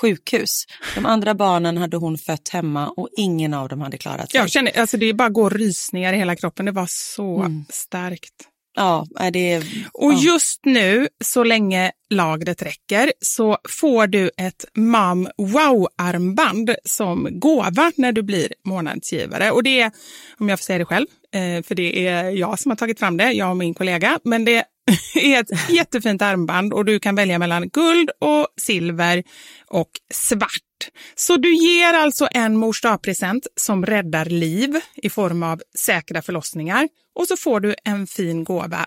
sjukhus. De andra barnen hade hon fött hemma och ingen av dem hade klarat sig. Jag känner, alltså det bara går rysningar i hela kroppen. Det var så Mm. starkt. Ja, det... Och ja. just nu, så länge lagret räcker, så får du ett Mam Wow-armband som gåva när du blir månadsgivare. Och det är, om jag får säga det själv, Eh, för det är jag som har tagit fram det, jag och min kollega, men det är ett jättefint armband och du kan välja mellan guld och silver och svart. Så du ger alltså en mors present som räddar liv i form av säkra förlossningar och så får du en fin gåva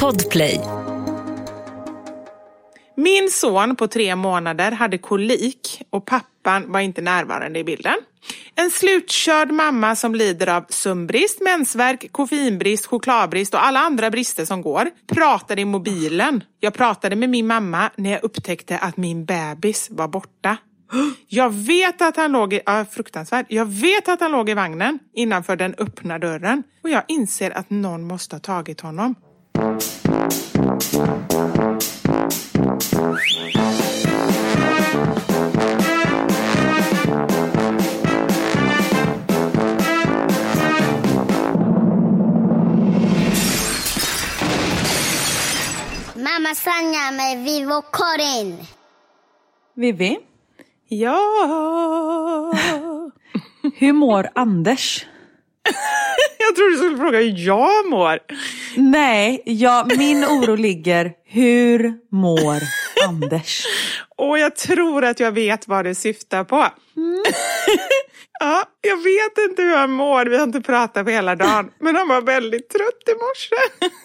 Podplay. Min son på tre månader hade kolik och pappan var inte närvarande i bilden. En slutkörd mamma som lider av sömnbrist, mensvärk, koffeinbrist, chokladbrist och alla andra brister som går pratade i mobilen. Jag pratade med min mamma när jag upptäckte att min bebis var borta. Jag vet att han låg i, ja, fruktansvärt. Jag vet att han låg i vagnen innanför den öppna dörren och jag inser att någon måste ha tagit honom. Mamma Sanja med Vivo Karin. Vivi? Ja. hur mår Anders? Jag trodde du skulle fråga hur jag mår. Nej, ja, min oro ligger, hur mår Anders? Och jag tror att jag vet vad det syftar på. ja, jag vet inte hur han mår. Vi har inte pratat på hela dagen. Men han var väldigt trött i morse.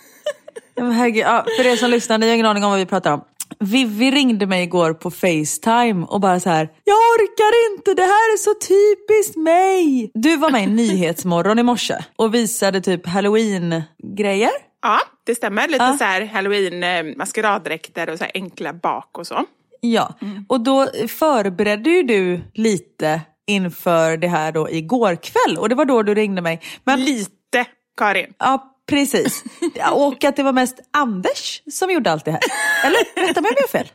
Ja, herregud, ja, för er som lyssnar, ni har ingen aning om vad vi pratar om. Vivi ringde mig igår på Facetime och bara så här. Jag orkar inte, det här är så typiskt mig. Du var med i Nyhetsmorgon i morse och visade typ halloween-grejer. Ja, det stämmer. Lite Ja. så här halloween, eh, maskeraddräkter och så här enkla bak och så. Ja, och då förberedde ju du lite inför det här då igår kväll och det var då du ringde mig. Men, Lite, Karin. ja, precis. Och att det var mest Anders som gjorde allt det här. Eller rätta mig om jag har fel.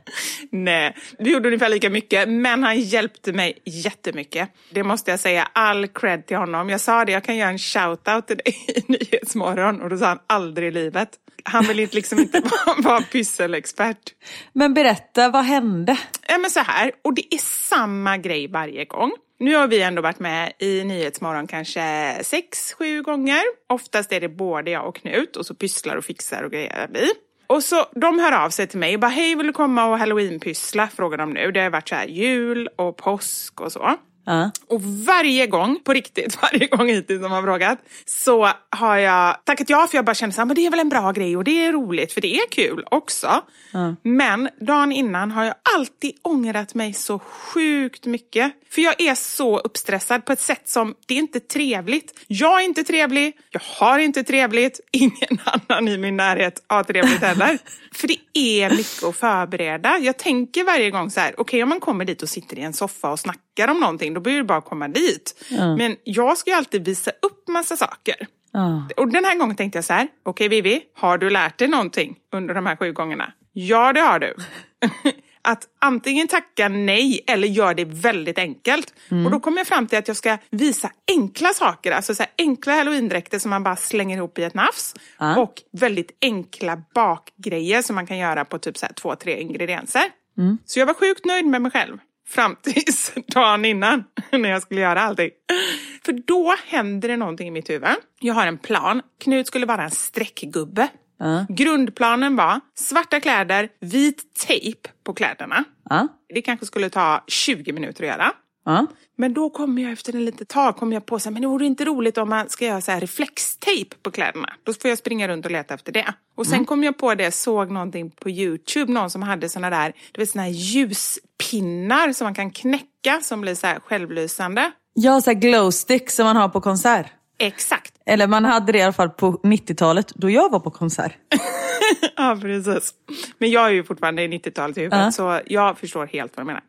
Nej, vi gjorde ungefär lika mycket, men han hjälpte mig jättemycket. Det måste jag säga, all cred till honom. Jag sa det, jag kan göra en shout-out till dig i Nyhetsmorgon och då sa han aldrig i livet. Han vill liksom inte vara, vara pysselexpert. Men berätta, vad hände? Ja, men så här, och det är samma grej varje gång. Nu har vi ändå varit med i Nyhetsmorgon kanske sex, sju gånger. Oftast är det både jag och Knut och så pysslar och fixar och grejer vi. Och så de hör av sig till mig och bara hej vill du komma och halloweenpyssla frågar de nu. Det har varit så här jul och påsk och så. Ja. Och varje gång, på riktigt, varje gång hittills de har frågat, så har jag tackat ja för jag bara känner så här, men det är väl en bra grej och det är roligt för det är kul också. Men dagen innan har jag alltid ångrat mig så sjukt mycket. För jag är så uppstressad på ett sätt som, det är inte trevligt. Jag är inte trevlig, jag har inte trevligt, ingen annan i min närhet har trevligt heller. för det är mycket att förbereda. Jag tänker varje gång så här, okej om man kommer dit och sitter i en soffa och snackar om någonting, då blir det bara komma dit. Men jag ska ju alltid visa upp massa saker. Ja. Och den här gången tänkte jag så här, okej Vivi, har du lärt dig någonting under de här sju gångerna? Ja, det har du. att antingen tacka nej eller gör det väldigt enkelt. Och då kom jag fram till att jag ska visa enkla saker, alltså så enkla halloweendräkter som man bara slänger ihop i ett nafs. Ja. Och väldigt enkla bakgrejer som man kan göra på typ så två, tre ingredienser. Så jag var sjukt nöjd med mig själv. Fram tills dagen innan, när jag skulle göra allting. För då händer det någonting i mitt huvud. Jag har en plan. Knut skulle vara en streckgubbe. Ja. Grundplanen var svarta kläder, vit tejp på kläderna. Ja. Det kanske skulle ta 20 minuter att göra. Ja. Men då kommer jag efter en litet tag kom jag på så här, men det vore inte roligt om man ska göra så här reflextejp på kläderna. Då får jag springa runt och leta efter det. Och sen kom jag på det, såg någonting på Youtube, någon som hade såna där, du vet såna här ljuspinnar som man kan knäcka som blir så här självlysande. Har så här glow stick som man har på konsert. Exakt. Eller man hade det i alla fall på 90-talet då jag var på konsert. Ja, precis. Men jag är ju fortfarande i 90-talet i huvudet, Ja. så jag förstår helt vad du menar.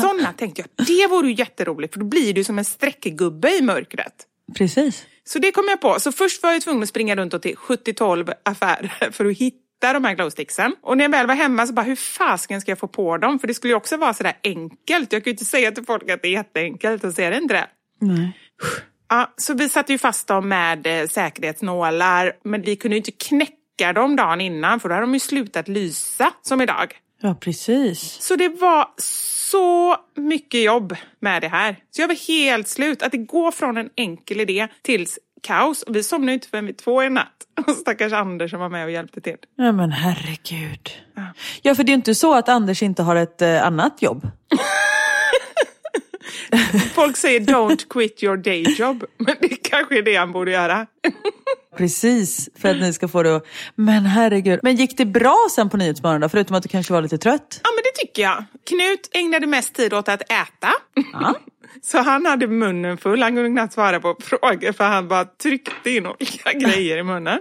Sådana tänkte jag, det vore ju jätteroligt, för då blir du som en streckgubbe i mörkret. Precis. Så det kom jag på. Så först var jag tvungen att springa runt och till 70-12 affärer för att hitta de här glowsticksen. Och när jag väl var hemma så bara, hur fasken ska jag få på dem? För det skulle ju också vara sådär enkelt. Jag kan ju inte säga till folk att det är jätteenkelt och så är det inte det. Nej. Ja, så vi satte ju fast dem med eh, säkerhetsnålar, men vi kunde ju inte knäcka dem dagen innan för då hade de ju slutat lysa som idag. Ja, precis. Så det var så mycket jobb med det här. Så jag var helt slut. Att det går från en enkel idé till kaos. Och vi somnade inte förrän vid två i natt. Och stackars Anders som var med och hjälpte till. Ja, men herregud. Ja, för det är ju inte så att Anders inte har ett eh, annat jobb. Folk säger don't quit your day job. Men det kanske är det han borde göra. Precis, för att ni ska få det att... Men herregud. Men gick det bra sen på Nyhetsmorgon då? Förutom att du kanske var lite trött? Ja, men det tycker jag. Knut ägnade mest tid åt att äta. Ja. Så han hade munnen full. Han kunde knappt svara på frågor för han bara tryckte in olika grejer i munnen.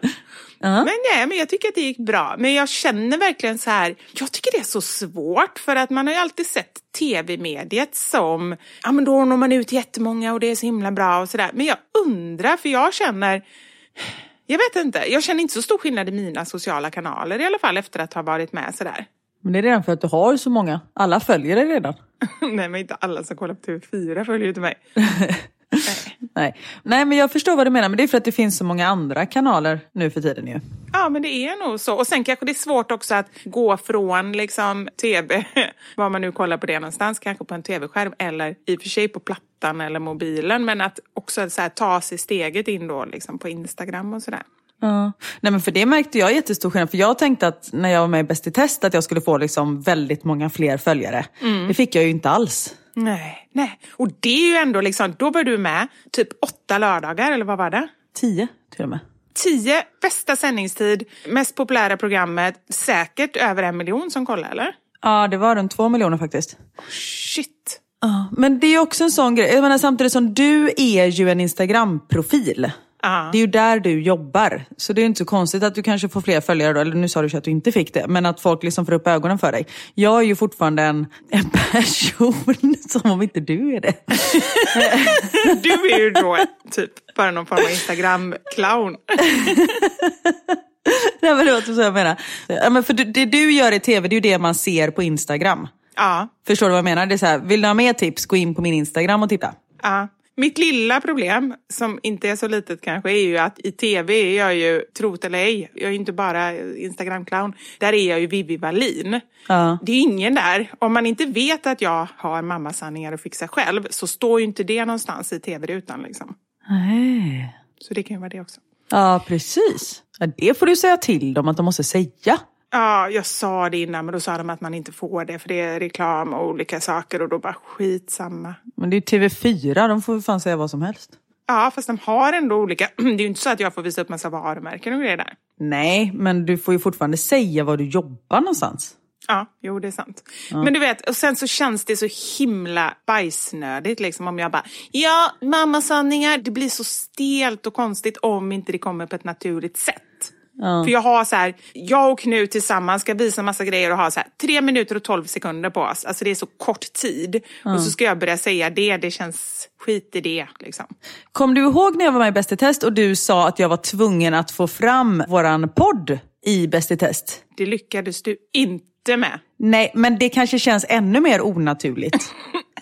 Men nej, men jag tycker att det gick bra. Men jag känner verkligen så här, jag tycker det är så svårt för att man har ju alltid sett tv-mediet som, ja men då når man ut jättemånga och det är så himla bra och sådär. Men jag undrar, för jag känner, jag vet inte, jag känner inte så stor skillnad i mina sociala kanaler i alla fall efter att ha varit med sådär. Men det är redan för att du har så många. Alla följer dig redan. nej, men inte alla som kollar på TV4 följer ju inte mig. Nej. Nej, men jag förstår vad du menar. Men det är för att det finns så många andra kanaler nu för tiden ju. Ja, men det är nog så. Och sen kanske det är svårt också att gå från liksom tv, var man nu kollar på det någonstans, kanske på en tv-skärm eller i och för sig på plattan eller mobilen, men att också så här, ta sig steget in då liksom på Instagram och sådär. Ja. Nej, men för det märkte jag jättestor skillnad. För jag tänkte att när jag var med i Bäst i test att jag skulle få liksom väldigt många fler följare. Det fick jag ju inte alls. Nej, nej. Och det är ju ändå liksom, då var du med typ åtta lördagar, eller vad var det? Tio till och med. Tio, bästa sändningstid, mest populära programmet, säkert över en miljon som kollar, eller? Ja, det var runt två miljoner faktiskt. Shit. Ja, men det är också en sån grej. Jag menar, samtidigt som du är ju en Instagram-profil. Ja. Det är ju där du jobbar. Så det är inte så konstigt att du kanske får fler följare då. Eller nu sa du ju att du inte fick det. Men att folk liksom får upp ögonen för dig. Jag är ju fortfarande en, en person som om inte du är det. Du är ju då typ bara någon form av Instagram-clown. Nej men det var typ så jag menar. Ja, men för det, du gör i tv, det är ju det man ser på Instagram. Ja, Förstår du vad jag menar? Det är så här, vill du ha mer tips, gå in på min Instagram och titta. ja. Mitt lilla problem, som inte är så litet kanske, är ju att i tv är jag ju, trot eller ej, jag är ju inte bara Instagram-clown, där är jag ju Vivi Wallin. Ja. Det är ingen där. Om man inte vet att jag har mammasanningar att fixa själv så står ju inte det någonstans i tv-rutan liksom. Nej. Så det kan ju vara det också. Ja, precis. Ja, det får du säga till dem att de måste säga. Ja, jag sa det innan men då sa de att man inte får det för det är reklam och olika saker och då bara skitsamma. Men det är ju TV4, de får ju fan säga vad som helst. Ja, fast de har ändå olika. Det är ju inte så att jag får visa upp massa varumärken och grejer där. Nej, men du får ju fortfarande säga var du jobbar någonstans. Ja, jo det är sant. Men du vet, och sen så känns det så himla bajsnödigt liksom om jag bara Ja, mammasanningar, det blir så stelt och konstigt om inte det kommer på ett naturligt sätt. För jag har så här, jag och Knut tillsammans ska visa massa grejer och ha så här tre minuter och tolv sekunder på oss. Alltså det är så kort tid. Och så ska jag börja säga det, det känns skit i det liksom. Kom du ihåg när jag var med i Bäst i test och du sa att jag var tvungen att få fram våran podd i Bäst i test? Det lyckades du inte med. Nej, men det kanske känns ännu mer onaturligt.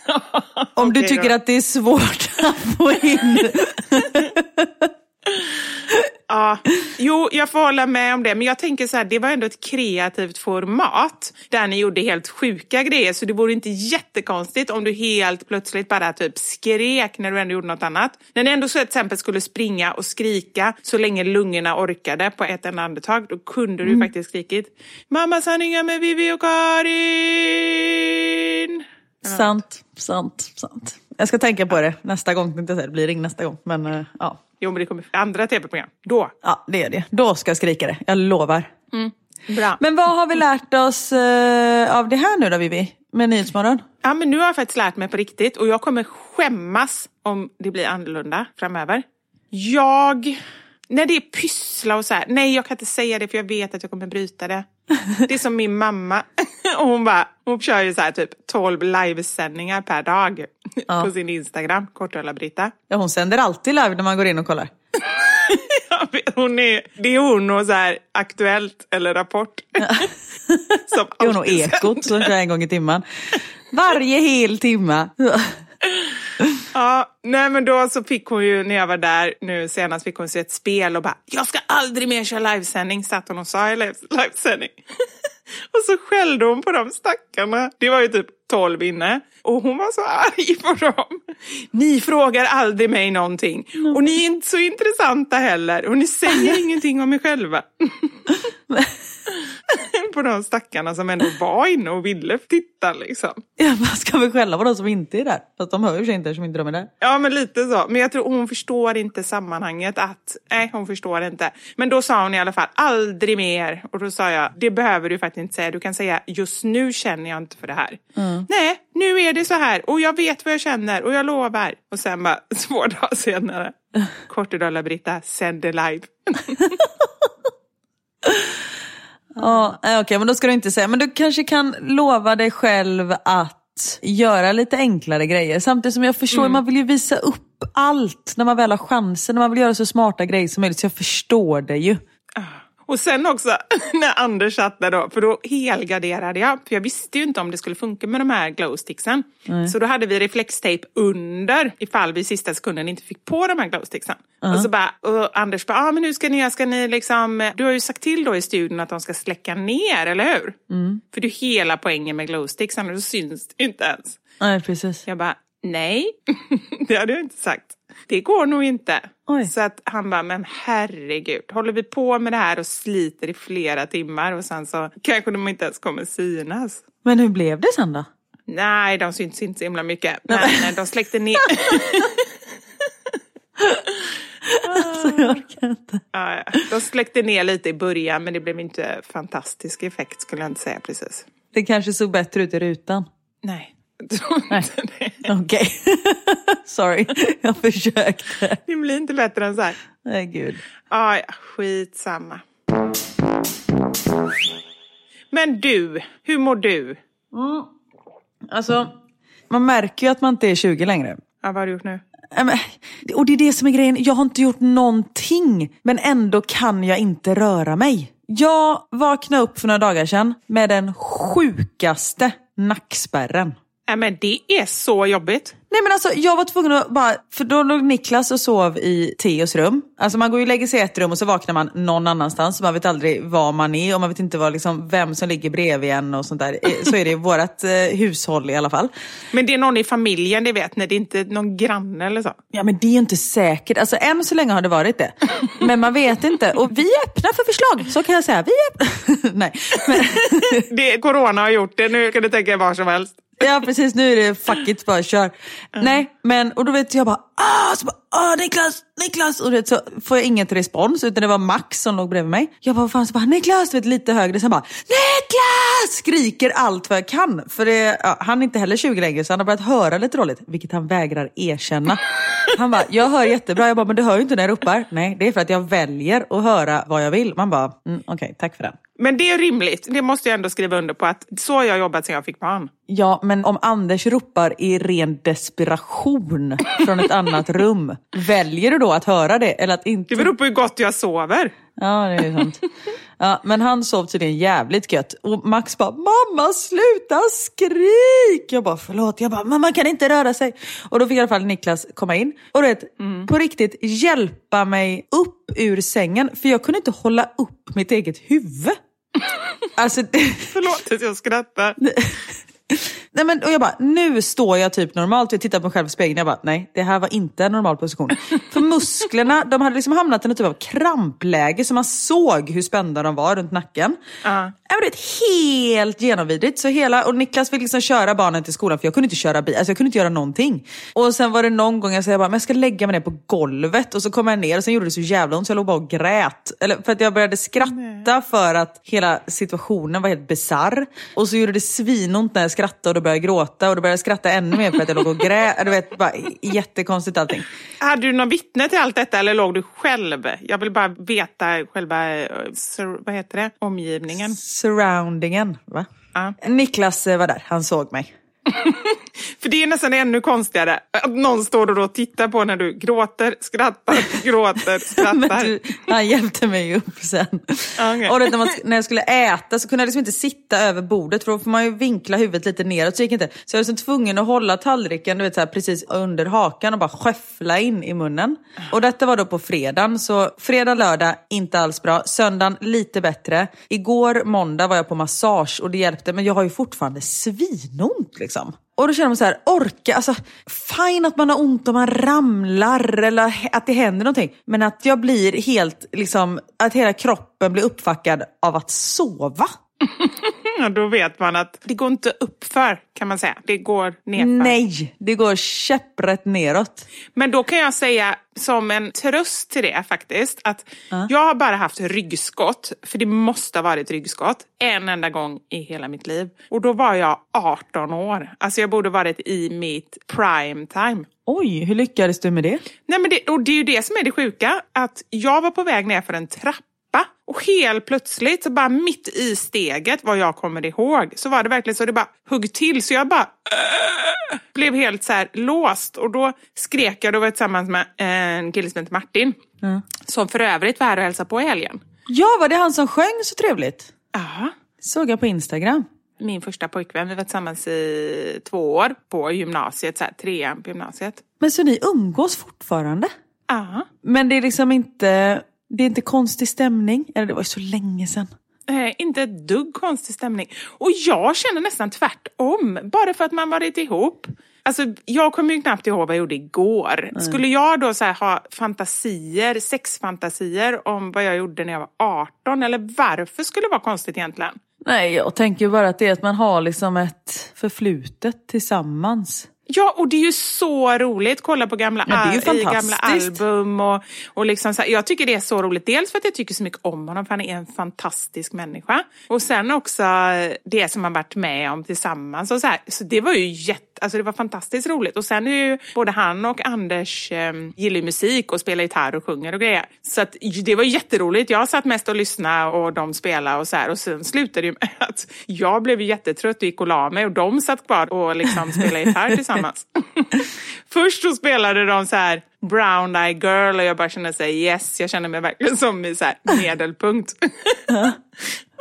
Om du Okej tycker då. att det är svårt att få in... Ja, jo, jag får hålla med om det. Men jag tänker så här, det var ändå ett kreativt format där ni gjorde helt sjuka grejer. Så det vore inte jättekonstigt om du helt plötsligt bara typ skrek när du ändå gjorde något annat. När ni ändå så till exempel skulle springa och skrika så länge lungorna orkade på ett enda andetag, då kunde du faktiskt skrikit Mamma sanningar med Vivi och Karin. Sant, sant, sant. Jag ska tänka på det nästa gång. tänkte jag säga. Det blir ring nästa gång. Men eh, ja. Jo, men det kommer andra tv-program. Då. ja, det är det. Då ska jag skrika det. Jag lovar. Bra. Men vad har vi lärt oss eh, av det här nu då Vivi? Med Nyhetsmorgon? Ja, men nu har jag faktiskt lärt mig på riktigt och jag kommer skämmas om det blir annorlunda framöver. Jag... När det är pyssla och så här, nej jag kan inte säga det för jag vet att jag kommer bryta det. Det är som min mamma. Och hon bara, hon kör ju så här typ 12 livesändningar per dag på sin Instagram, Kortrölla-Britta. Ja, hon sänder alltid live när man går in och kollar. Vet, Hon är, det är hon och så här Aktuellt eller Rapport. Som Det är hon och Ekot som kör en gång i timmen. Varje hel timme. Ja, nej men då så fick hon ju när jag var där nu senast fick hon se ett spel och bara jag ska aldrig mer köra livesändning satt hon och sa i livesändning. och så skällde hon på de stackarna. Det var ju typ 12 inne. Och hon var så arg på dem. Ni frågar aldrig mig någonting. Och ni är inte så intressanta heller. Och ni säger ingenting om er själva. på de stackarna som ändå var inne och ville titta liksom. Ja, man ska väl skälla på de som inte är där. Fast de hör ju sig inte eftersom inte de är där. Ja, men lite så. Men jag tror hon förstår inte sammanhanget att, nej hon förstår inte. Men då sa hon i alla fall, aldrig mer. Och då sa jag, det behöver du faktiskt inte säga. Du kan säga, just nu känner jag inte för det här. Nej, nu är det så här. Och jag vet vad jag känner och jag lovar. Och sen bara, två dagar senare, Kortedala-Britta sänder live. Ja, eh, okej, men då ska du inte säga. Men du kanske kan lova dig själv att göra lite enklare grejer. Samtidigt som jag förstår, man vill ju visa upp allt när man väl har chansen. När man vill göra så smarta grejer som möjligt. Så jag förstår det ju. Och sen också när Anders satt där då, för då helgarderade jag. För jag visste ju inte om det skulle funka med de här glowsticksen. Så då hade vi reflextejp under ifall vi i sista sekunden inte fick på de här glowsticksen. Och så bara, och Anders bara, ah, men hur ska ni göra? Ska ni liksom... Du har ju sagt till då i studion att de ska släcka ner, eller hur? För det är hela poängen med glowsticks, annars syns det inte ens. Nej, precis. Jag bara, nej, det hade jag inte sagt. Det går nog inte. Oj. Så att han bara, men herregud, håller vi på med det här och sliter i flera timmar och sen så kanske de inte ens kommer synas. Men hur blev det sen då? Nej, de syns inte så himla mycket. Men eh, de släckte ner... Alltså, jag orkar inte. Ja, ja. de släckte ner lite i början men det blev inte fantastisk effekt skulle jag inte säga precis. Det kanske såg bättre ut i rutan. Nej, det. Okej. Sorry, jag försökte. Det blir inte bättre än så här. Nej, gud. Ja, ja, skitsamma. Men du, hur mår du? Alltså, man märker ju att man inte är 20 längre. Ja, vad har du gjort nu? Och det är det som är grejen. Jag har inte gjort någonting. Men ändå kan jag inte röra mig. Jag vaknade upp för några dagar sedan med den sjukaste nackspärren. Nej, men det är så jobbigt. Nej men alltså jag var tvungen att bara, för då låg Niklas och sov i Theos rum. Alltså man går ju och lägger sig i ett rum och så vaknar man någon annanstans. Så man vet aldrig var man är och man vet inte vad, liksom, vem som ligger bredvid en och sånt där. Eh, Så är det i vårt eh, hushåll i alla fall. Men det är någon i familjen, det vet ni. Det är inte någon granne eller så. Ja men det är ju inte säkert. Alltså än så länge har det varit det. Men man vet inte. Och vi är öppna för förslag, så kan jag säga. Vi är. Nej. Men, Det, corona har gjort det, nu kan du tänka er vad som helst. Ja precis, nu är det fuck it, bara kör. Nej, men och då vet jag bara, ah, så bara, ah Niklas, Niklas. Och vet, så får jag inget respons utan det var Max som låg bredvid mig. Jag bara, vad fan, så bara, Niklas, du vet, lite högre. Sen bara, Niklas! Skriker allt vad jag kan. För det, ja, han är inte heller 20 längre så han har börjat höra lite dåligt, vilket han vägrar erkänna. Han bara, jag hör jättebra. Jag bara, men du hör ju inte när jag ropar. Nej, det är för att jag väljer att höra vad jag vill. Man bara, mm, okej, tack för den. Men det är rimligt, det måste jag ändå skriva under på att så har jag jobbat sedan jag fick barn. Ja, men om Anders ropar i ren desperation från ett annat rum, väljer du då att höra det eller att inte? Det beror på hur gott jag sover. Ja, det är sant. Ja, men han sov tydligen jävligt gött. Och Max bara, mamma sluta skrik! Jag bara, förlåt. Jag bara, mamma kan inte röra sig. Och då fick i alla fall Niklas komma in och du vet, på riktigt hjälpa mig upp ur sängen. För jag kunde inte hålla upp mitt eget huvud. Alltså, det... Förlåt att jag skrattar. Nej, men, och jag bara, nu står jag typ normalt. Jag tittar på mig själv i spegeln jag bara, nej det här var inte en normal position. För musklerna, de hade liksom hamnat i något typ av krampläge så man såg hur spända de var runt nacken. Ja, det är helt genomvidrigt. Så hela, och Niklas fick liksom köra barnen till skolan för jag kunde inte köra bil, alltså jag kunde inte göra någonting. Och sen var det någon gång jag sa jag bara, men jag ska lägga mig ner på golvet och så kom jag ner och sen gjorde det så jävla ont så jag låg bara och grät. Eller för att jag började skratta för att hela situationen var helt bizarr. Och så gjorde det svinont när jag skrattade och då började jag gråta och då började jag skratta ännu mer för att jag låg och grät. Du vet, bara jättekonstigt allting. Hade du någon vittne till allt detta eller låg du själv? Jag vill bara veta själva, eh, vad heter det, omgivningen. Surroundingen, va? Ja. Niklas eh, var där, han såg mig. För det är nästan ännu konstigare att någon står och då tittar på när du gråter, skrattar, gråter, skrattar. Du, han hjälpte mig upp sen. Okej. Och när, man, när jag skulle äta så kunde jag liksom inte sitta över bordet för då får man ju vinkla huvudet lite neråt. Så gick inte. Så jag var liksom tvungen att hålla tallriken du vet, så här, precis under hakan och bara skäffla in i munnen. Och detta var då på fredagen. Så fredag, lördag, inte alls bra. Söndagen, lite bättre. Igår, måndag, var jag på massage och det hjälpte. Men jag har ju fortfarande svinont liksom. Liksom. Och då känner man så här, orka, alltså fine att man har ont och man ramlar eller att det händer någonting. Men att jag blir helt, liksom, att hela kroppen blir uppfackad av att sova. Då vet man att det går inte uppför kan man säga. Det går nerför. Nej, det går käpprätt neråt. Men då kan jag säga som en tröst till det faktiskt att jag har bara haft ryggskott, för det måste ha varit ryggskott, en enda gång i hela mitt liv. Och då var jag 18 år. Alltså jag borde varit i mitt prime time. Oj, hur lyckades du med det? Nej, men det, och det är ju det som är det sjuka, att jag var på väg ner för en trappa och helt plötsligt, så bara mitt i steget, vad jag kommer ihåg, så var det verkligen så det bara hugg till. Så jag bara äh, blev helt så här låst. Och då skrek jag, då var jag tillsammans med en kille som heter Martin, som för övrigt var här och hälsade på i helgen. Ja, var det han som sjöng så trevligt? Ja. Såg jag på Instagram. Min första pojkvän, vi var tillsammans i två år på gymnasiet, så här, trean på gymnasiet. Men så ni umgås fortfarande? Ja. Men det är liksom inte, det är inte konstig stämning? Eller det var ju så länge sedan. Eh, inte ett dugg konstig stämning. Och jag känner nästan tvärtom, bara för att man varit ihop. Alltså, jag kommer ju knappt ihåg vad jag gjorde igår. Skulle jag då så ha fantasier, sexfantasier om vad jag gjorde när jag var 18? Eller varför skulle det vara konstigt egentligen? Nej, jag tänker bara att det är att man har liksom ett förflutet tillsammans. Ja, och det är ju så roligt. Kolla på gamla, Ja, i gamla album. Och, och liksom så här, jag tycker det är så roligt. Dels för att jag tycker så mycket om honom, för han är en fantastisk människa. Och sen också det som man varit med om tillsammans. Och så, här. så det var ju jätte, alltså det var fantastiskt roligt. Och sen är ju både han och Anders eh, gillar musik och spelar gitarr och sjunger och grejer. Så att, det var jätteroligt. Jag satt mest och lyssnade och de spelade och så här. Och sen slutade det med att jag blev jättetrött och gick och la mig. Och de satt kvar och liksom spelade gitarr tillsammans. Först så spelade de så här Brown Eye Girl och jag bara kände sig yes, jag kände mig verkligen som i så här medelpunkt.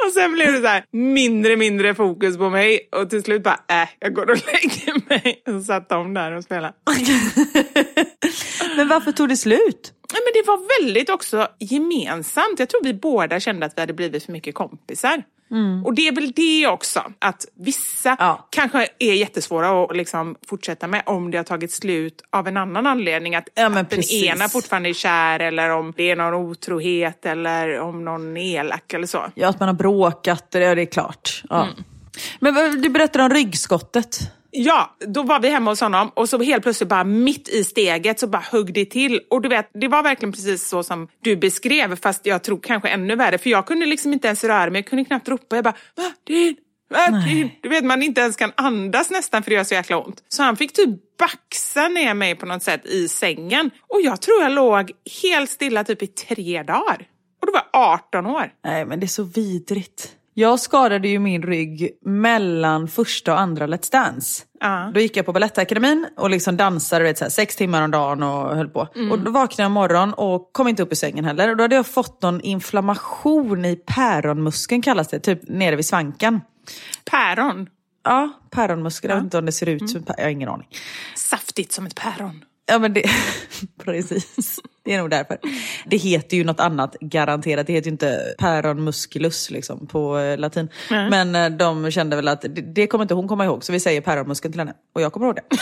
Och sen blev det så här mindre, mindre fokus på mig och till slut bara, äh, jag går och lägger mig. Och så satt de där och spelade. Men varför tog det slut? Nej, Men det var väldigt också gemensamt. Jag tror vi båda kände att vi hade blivit för mycket kompisar. Och det är väl det också, att vissa Ja. kanske är jättesvåra att liksom fortsätta med om det har tagit slut av en annan anledning. Att, Ja, men att den ena fortfarande är kär eller om det är någon otrohet eller om någon är elak eller så. Ja, att man har bråkat, ja det är klart. Ja. Men vad- du berättade om ryggskottet. Ja, då var vi hemma hos honom och så helt plötsligt bara mitt i steget så bara högg det till. Och du vet, det var verkligen precis så som du beskrev fast jag tror kanske ännu värre för jag kunde liksom inte ens röra mig, jag kunde knappt ropa. Jag bara Martin, Martin. Du vet man inte ens kan andas nästan för det gör så jäkla ont. Så han fick typ baxa ner mig på något sätt i sängen. Och jag tror jag låg helt stilla typ i tre dagar. Och då var jag 18 år. Nej, men det är så vidrigt. Jag skadade ju min rygg mellan första och andra Let's Dance. Ja. Då gick jag på Balettakademin och liksom dansade vet, så här, sex timmar om dagen och höll på. Och då vaknade jag morgon och kom inte upp ur sängen heller. Och då hade jag fått någon inflammation i päronmuskeln kallas det, typ nere vid svanken. Päron. Ja, päronmuskel. Jag vet inte om det ser ut som pä- Jag har ingen aning. Saftigt som ett päron. Ja men det, precis. Det är nog därför. Det heter ju något annat garanterat. Det heter ju inte päron musculus liksom på eh, latin. Men eh, de kände väl att det, det kommer inte hon komma ihåg så vi säger päronmuskeln till henne. Och jag kommer ihåg det.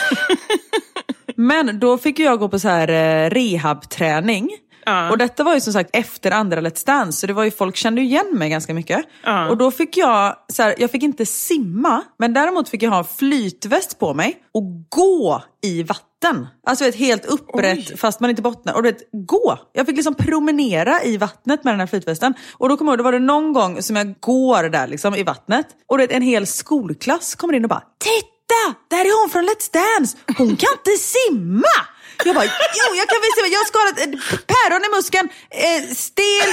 men då fick jag gå på så här eh, rehabträning. Ja. Och detta var ju som sagt efter andra Let's Dance, så det var ju, folk kände igen mig ganska mycket. Ja. Och då fick jag, så här, jag fick inte simma, men däremot fick jag ha flytväst på mig och gå i vatten. Alltså ett helt upprätt fast man inte bottnar. Och du vet, gå! Jag fick liksom promenera i vattnet med den här flytvästen. Och då kommer jag ihåg, då var det någon gång som jag går där liksom i vattnet och du vet, en hel skolklass kommer in och bara Titta! Där är hon från Let's Dance! Hon kan inte simma! Jag bara, jo jag kan simma, jag har skadat eh, päron i muskeln, eh, stel,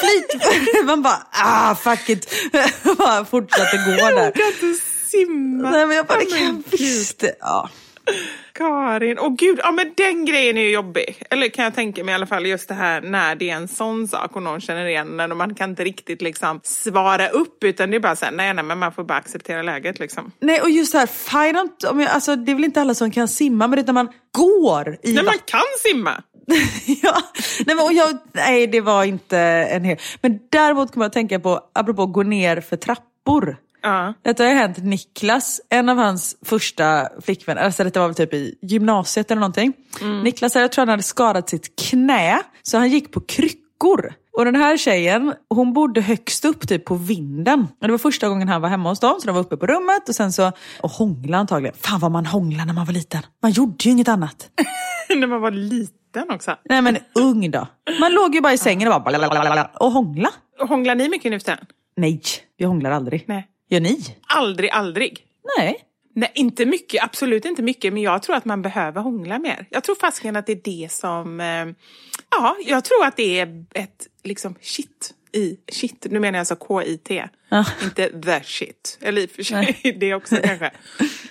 flyt... Man bara, ah fuck it. bara fortsatte gå där. kan inte simma. Nej men jag bara, det kan jag visst. Ja. Karin, åh gud, ja men den grejen är ju jobbig. Eller kan jag tänka mig i alla fall just det här när det är en sån sak och någon känner igen den och man kan inte riktigt liksom svara upp utan det är bara så här, nej nej men man får bara acceptera läget liksom. Nej och just så här, fine om jag, alltså, det är väl inte alla som kan simma men det är när man går i Nej vatten. man kan simma! ja. nej, men, och jag, nej det var inte en hel... Men däremot kommer jag att tänka på, apropå gå ner för trappor. Ja. Detta har ju hänt Niklas, en av hans första flickvänner, alltså detta var väl typ i gymnasiet eller någonting. Niklas, jag tror han hade skadat sitt knä, så han gick på kryckor. Och den här tjejen, hon bodde högst upp typ på vinden. Och det var första gången han var hemma hos dem, så de var uppe på rummet och sen så, och hångla antagligen. Fan vad man hånglade när man var liten. Man gjorde ju inget annat. när man var liten också. Nej men ung då. Man låg ju bara i sängen och bara och hångla. Hånglar ni mycket nu för tiden? Nej, vi hånglar aldrig. Nej. Gör ni? Aldrig, aldrig. Nej. Nej, inte mycket, absolut inte mycket, men jag tror att man behöver hångla mer. Jag tror fasiken att det är det som... Eh, ja, jag tror att det är ett liksom shit i shit. Nu menar jag alltså K-I-T, Ja. inte the shit. Eller i och för sig det också kanske.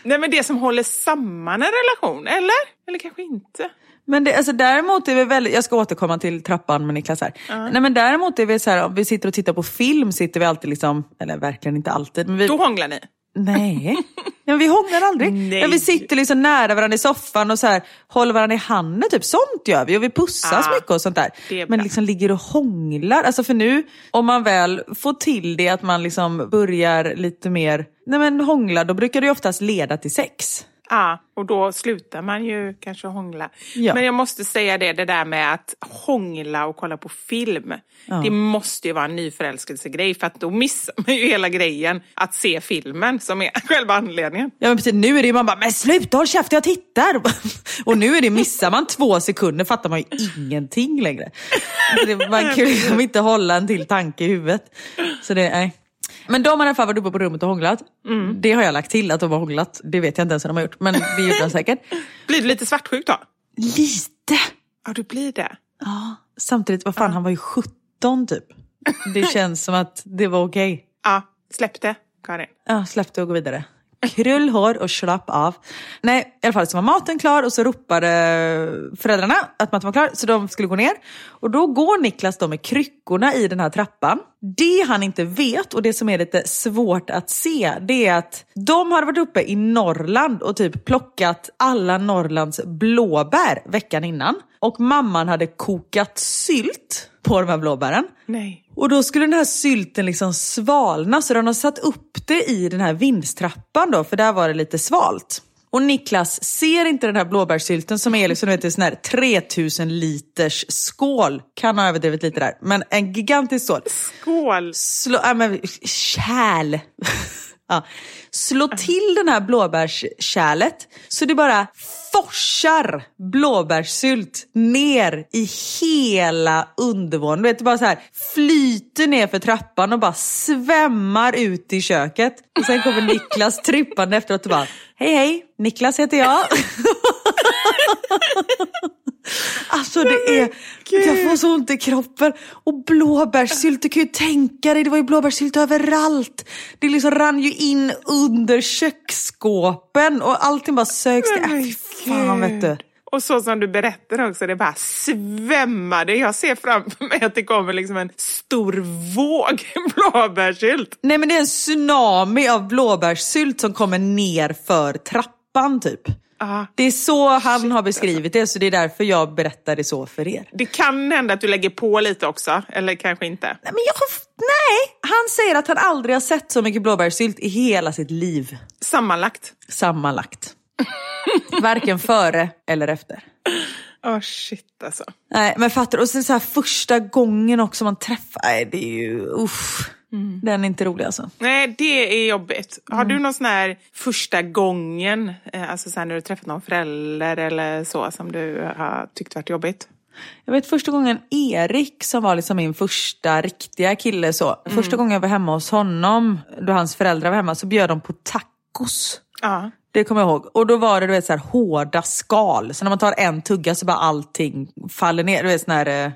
Nej, men det som håller samman en relation, eller? Eller kanske inte. Men det, alltså, däremot är vi väldigt, jag ska återkomma till trappan med Niklas här. Nej, men däremot är vi så här, om vi sitter och tittar på film sitter vi alltid liksom, eller verkligen inte alltid. Men vi, Då hånglar ni. Nej, men vi hånglar aldrig. Nej. Men vi sitter liksom nära varandra i soffan och så här, håller varandra i handen. Typ. Sånt gör vi och vi pussas Ah, mycket och sånt där. Men liksom ligger och hånglar. Alltså för nu, om man väl får till det att man liksom börjar lite mer nej men hångla, då brukar det oftast leda till sex. Ja, och då slutar man ju kanske hångla. Ja. Men jag måste säga det, det där med att hångla och kolla på film. Det måste ju vara en nyförälskelsegrej för att då missar man ju hela grejen att se filmen som är själva anledningen. Ja men precis, nu är det ju man bara, men sluta håll käften jag tittar! och nu är det, missar man två sekunder fattar man ju ingenting längre. Det- Man kan ju liksom inte hålla en till tanke i huvudet. Så det, nej. Men de har i alla fall varit uppe på rummet och hånglat. Det har jag lagt till att de har hånglat. Det vet jag inte ens om de har gjort, men det gjorde de säkert. Blir du lite svartsjuk då? Lite! Ja, du blir det. Ja, samtidigt, vad fan, han var ju 17 typ. Det känns som att det var okej. Ja, släpp det, Karin. Ja, släpp det och gå vidare. Krull hår och slapp av. Nej, i alla fall så var maten klar och så ropade föräldrarna att maten var klar så de skulle gå ner. Och då går Niklas då med kryckorna i den här trappan. Det han inte vet och det som är lite svårt att se det är att de hade varit uppe i Norrland och typ plockat alla Norrlands blåbär veckan innan. Och mamman hade kokat sylt på de här blåbären. Nej. Och då skulle den här sylten liksom svalna så de har satt upp det i den här vindstrappan då, för där var det lite svalt. Och Niklas ser inte den här blåbärssylten som är liksom, vet, en sån här 3000 liters skål. Kan ha överdrivit lite där, men en gigantisk skål. Skål! Slå, äh, men, kärl. ja. Slå till den här blåbärskärlet så det bara forsar blåbärssylt ner i hela undervåningen. Du vet, det bara så här flyter ner för trappan och bara svämmar ut i köket. Och sen kommer Niklas trippande efteråt och bara Hej hej, Niklas heter jag. Alltså det är, jag får så ont i kroppen. Och blåbärssylt, du kan ju tänka dig, det var ju blåbärssylt överallt. Det liksom rann ju in under köksskåpen och allting bara sögs till. Äh, fan vet du. Och så som du berättar också, det bara svämmade. Jag ser framför mig att det kommer liksom en stor våg blåbärssylt. Nej men det är en tsunami av blåbärssylt som kommer ner för trappan typ. Ja. Det är så han har beskrivit det, så det är därför jag berättar det så för er. Det kan hända att du lägger på lite också, eller kanske inte. Nej, men jag, nej, han säger att han aldrig har sett så mycket blåbärssylt i hela sitt liv. Sammanlagt. Sammanlagt. Varken före eller efter. Åh shit alltså. Nej, men fattar Och sen så här första gången också man träffar, nej det är ju, uff. Den är inte rolig alltså. Nej, det är jobbigt. Har du någon sån här första gången, eh, alltså så när du träffat någon förälder eller så som du har tyckt varit jobbigt? Jag vet första gången Erik som var liksom min första riktiga kille så. Första gången jag var hemma hos honom, då hans föräldrar var hemma, så bjöd de på tacos. Ja. Det kommer jag ihåg. Och då var det du vet, så här, hårda skal. Så när man tar en tugga så bara allting faller ner. Du vet sån här, eh,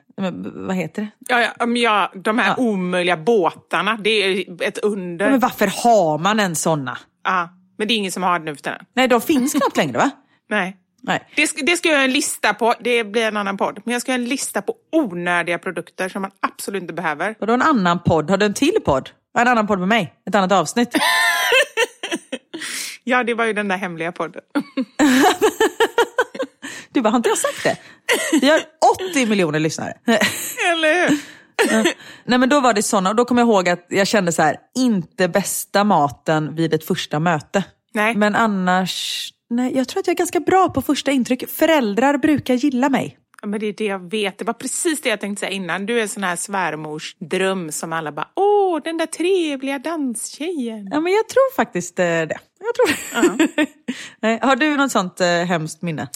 vad heter det? Ja, ja, ja, de här omöjliga båtarna, det är ett under. Men varför har man en såna? Ja, men det är ingen som har det nu för tiden. Nej, de finns knappt längre va? Nej. Nej. Det ska, det ska jag göra en lista på, det blir en annan podd. Men jag ska göra en lista på onödiga produkter som man absolut inte behöver. Vadå en annan podd? Har du en till podd? En annan podd med mig? Ett annat avsnitt? Ja, det var ju den där hemliga podden. Du bara, har inte jag sagt det? Vi har 80 miljoner lyssnare. Eller hur? Nej men då var det såna och då kommer jag ihåg att jag kände så här, inte bästa maten vid ett första möte. Nej. Men annars, nej jag tror att jag är ganska bra på första intryck. Föräldrar brukar gilla mig. Men det är det jag vet. Det var precis det jag tänkte säga innan. Du är en sån här svärmors dröm som alla bara, åh, den där trevliga danstjejen. Ja men jag tror faktiskt eh, det. Jag tror det. nej, har du något sånt eh, hemskt minne?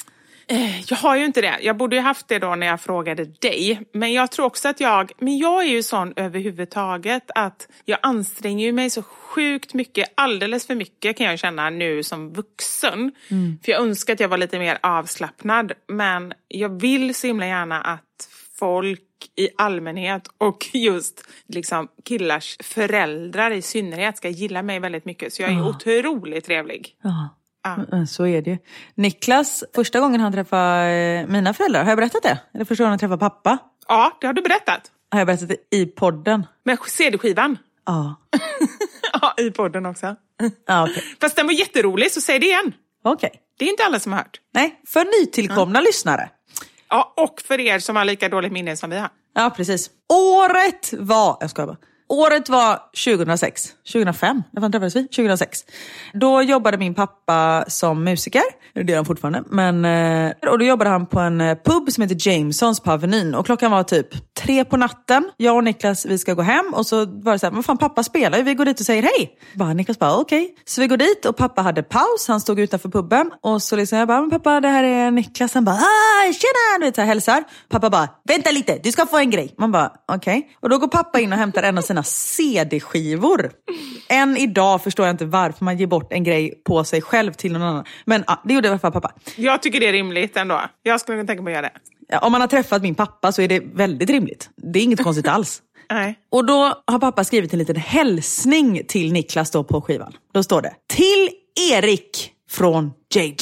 Eh, Jag har ju inte det. Jag borde ju haft det då när jag frågade dig. Men jag tror också att jag, men jag är ju sån överhuvudtaget att jag anstränger mig så sjukt mycket, alldeles för mycket kan jag känna nu som vuxen. För jag önskar att jag var lite mer avslappnad. Men jag vill så himla gärna att folk i allmänhet och just liksom killars föräldrar i synnerhet ska gilla mig väldigt mycket. Så jag är otroligt trevlig. Ja. Så är det ju. Niklas, första gången han träffade eh, mina föräldrar, har jag berättat det? Eller första gången han träffade pappa? Ja, det har du berättat. Har jag berättat det i podden? Med CD-skivan. Ja. Ja, i podden också. Ja, okej. Fast den var jätterolig, så säg det igen. Okej. Det är inte alla som har hört. Nej, för nytillkomna lyssnare. Ja, och för er som har lika dåligt minne som vi har. Ja, precis. Året var... Jag skojar bara. Året var 2006. 2005? När fan träffades vi? 2006. Då jobbade min pappa som musiker. Det gör han fortfarande. Men, eh, och då jobbade han på en eh, pub som heter Jamesons på Avenyn. Och klockan var typ tre på natten. Jag och Niklas vi ska gå hem. Och så var det så här, men fan pappa spelar ju. Vi går dit och säger hej. Bara, Niklas bara okej. Så vi går dit och pappa hade paus. Han stod utanför puben. Och så liksom jag bara, men pappa det här är Niklas. Han bara, ah, tjena! Du vet, så här, hälsar. Pappa bara, vänta lite, du ska få en grej. Man bara, okej. Och då går pappa in och hämtar en av sina CD-skivor. Än idag förstår jag inte varför man ger bort en grej på sig själv till någon annan. Men ah, det gjorde i alla fall pappa. Jag tycker det är rimligt ändå. Jag skulle kunna tänka mig att göra det. Ja, om man har träffat min pappa så är det väldigt rimligt. Det är inget konstigt alls. Nej. Och då har pappa skrivit en liten hälsning till Niklas då på skivan. Då står det, till Erik från JJ.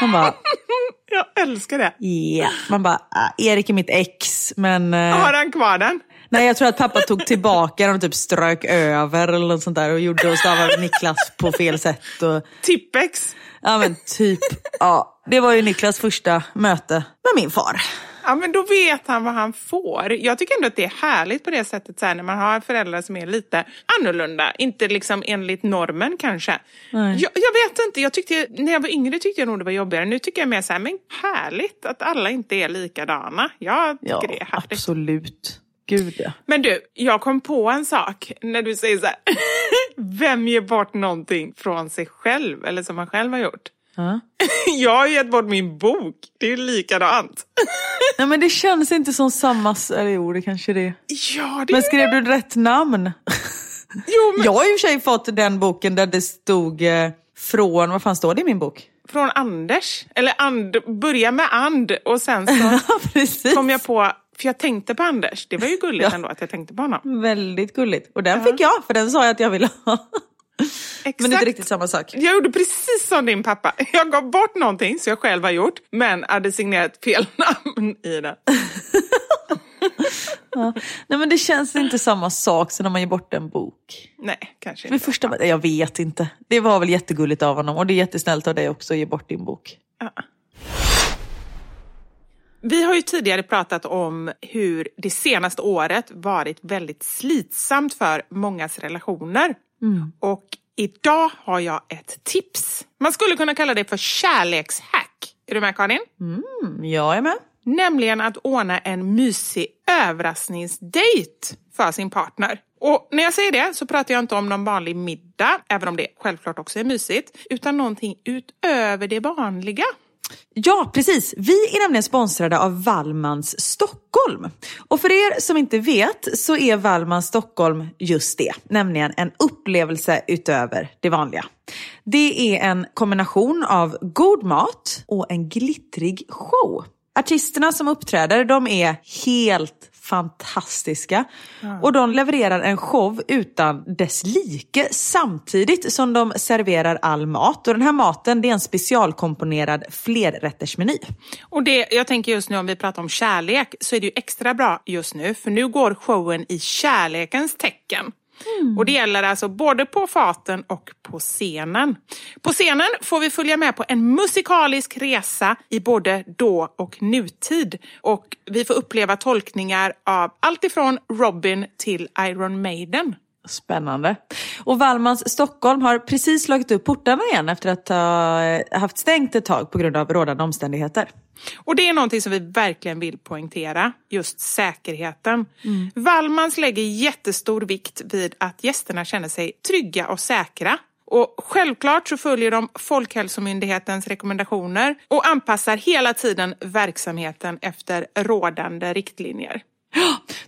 Man bara, Jag älskar det. ja. Man bara, ah, Erik är mitt ex, men... eh, Har han kvar den? Nej, jag tror att pappa tog tillbaka den och typ strök över eller något sånt där och gjorde och stavade Niklas på fel sätt. Och, Tippex. ja men typ, ja. Det var ju Niklas första möte med min far. Ja, men då vet han vad han får. Jag tycker ändå att det är härligt på det sättet så här, när man har föräldrar som är lite annorlunda. Inte liksom enligt normen kanske. Jag, jag vet inte, jag tyckte, när jag var yngre tyckte jag nog det var jobbigare. Nu tycker jag mer så här, men härligt att alla inte är likadana. Jag tycker Ja, det är härligt. absolut. Gud ja. Men du, jag kom på en sak när du säger så här. Vem ger bort någonting från sig själv eller som man själv har gjort? Ja. Jag har gett bort min bok. Det är ju likadant. Nej men det känns inte som samma, eller jo det kanske det är. Ja, det Men skrev du rätt namn? Jo, men Jag har i och för sig fått den boken där det stod eh, från, vad fan står det i min bok? från Anders. Eller and, börja med and och sen så kom jag på, för jag tänkte på Anders. Det var ju gulligt Ja. ändå att jag tänkte på honom. Väldigt gulligt. Och den fick jag, för den sa jag att jag ville ha. Exakt. Men det är inte riktigt samma sak. Jag gjorde precis som din pappa. Jag gav bort någonting som jag själv har gjort, men hade signerat fel namn i den. Nej men det känns inte samma sak som när man ger bort en bok. Nej, kanske För inte. första, jag vet inte. Det var väl jättegulligt av honom och det är jättesnällt av dig också att ge bort din bok. Vi har ju tidigare pratat om hur det senaste året varit väldigt slitsamt för mångas relationer. Och idag har jag ett tips. Man skulle kunna kalla det för kärlekshack. Är du med Karin? Mm, jag är med. Nämligen att ordna en mysig överraskningsdejt för sin partner. Och när jag säger det så pratar jag inte om någon vanlig middag, även om det självklart också är mysigt, utan någonting utöver det vanliga. Ja, precis. Vi är nämligen sponsrade av Wallmans Stockholm. Och för er som inte vet så är Wallmans Stockholm just det, nämligen en upplevelse utöver det vanliga. Det är en kombination av god mat och en glittrig show. Artisterna som uppträder de är helt fantastiska. Och de levererar en show utan dess like samtidigt som de serverar all mat. Och den här maten det är en specialkomponerad flerrättersmeny. Och det, jag tänker just nu om vi pratar om kärlek så är det ju extra bra just nu för nu går showen i kärlekens tecken. Mm. Och det gäller alltså både på faten och på scenen. På scenen får vi följa med på en musikalisk resa i både då och nutid. Och vi får uppleva tolkningar av allt ifrån Robin till Iron Maiden. Spännande. Och Wallmans Stockholm har precis slagit upp portarna igen efter att ha eh, haft stängt ett tag på grund av rådande omständigheter. Och det är någonting som vi verkligen vill poängtera, just säkerheten. Wallmans lägger jättestor vikt vid att gästerna känner sig trygga och säkra. Och självklart så följer de Folkhälsomyndighetens rekommendationer och anpassar hela tiden verksamheten efter rådande riktlinjer.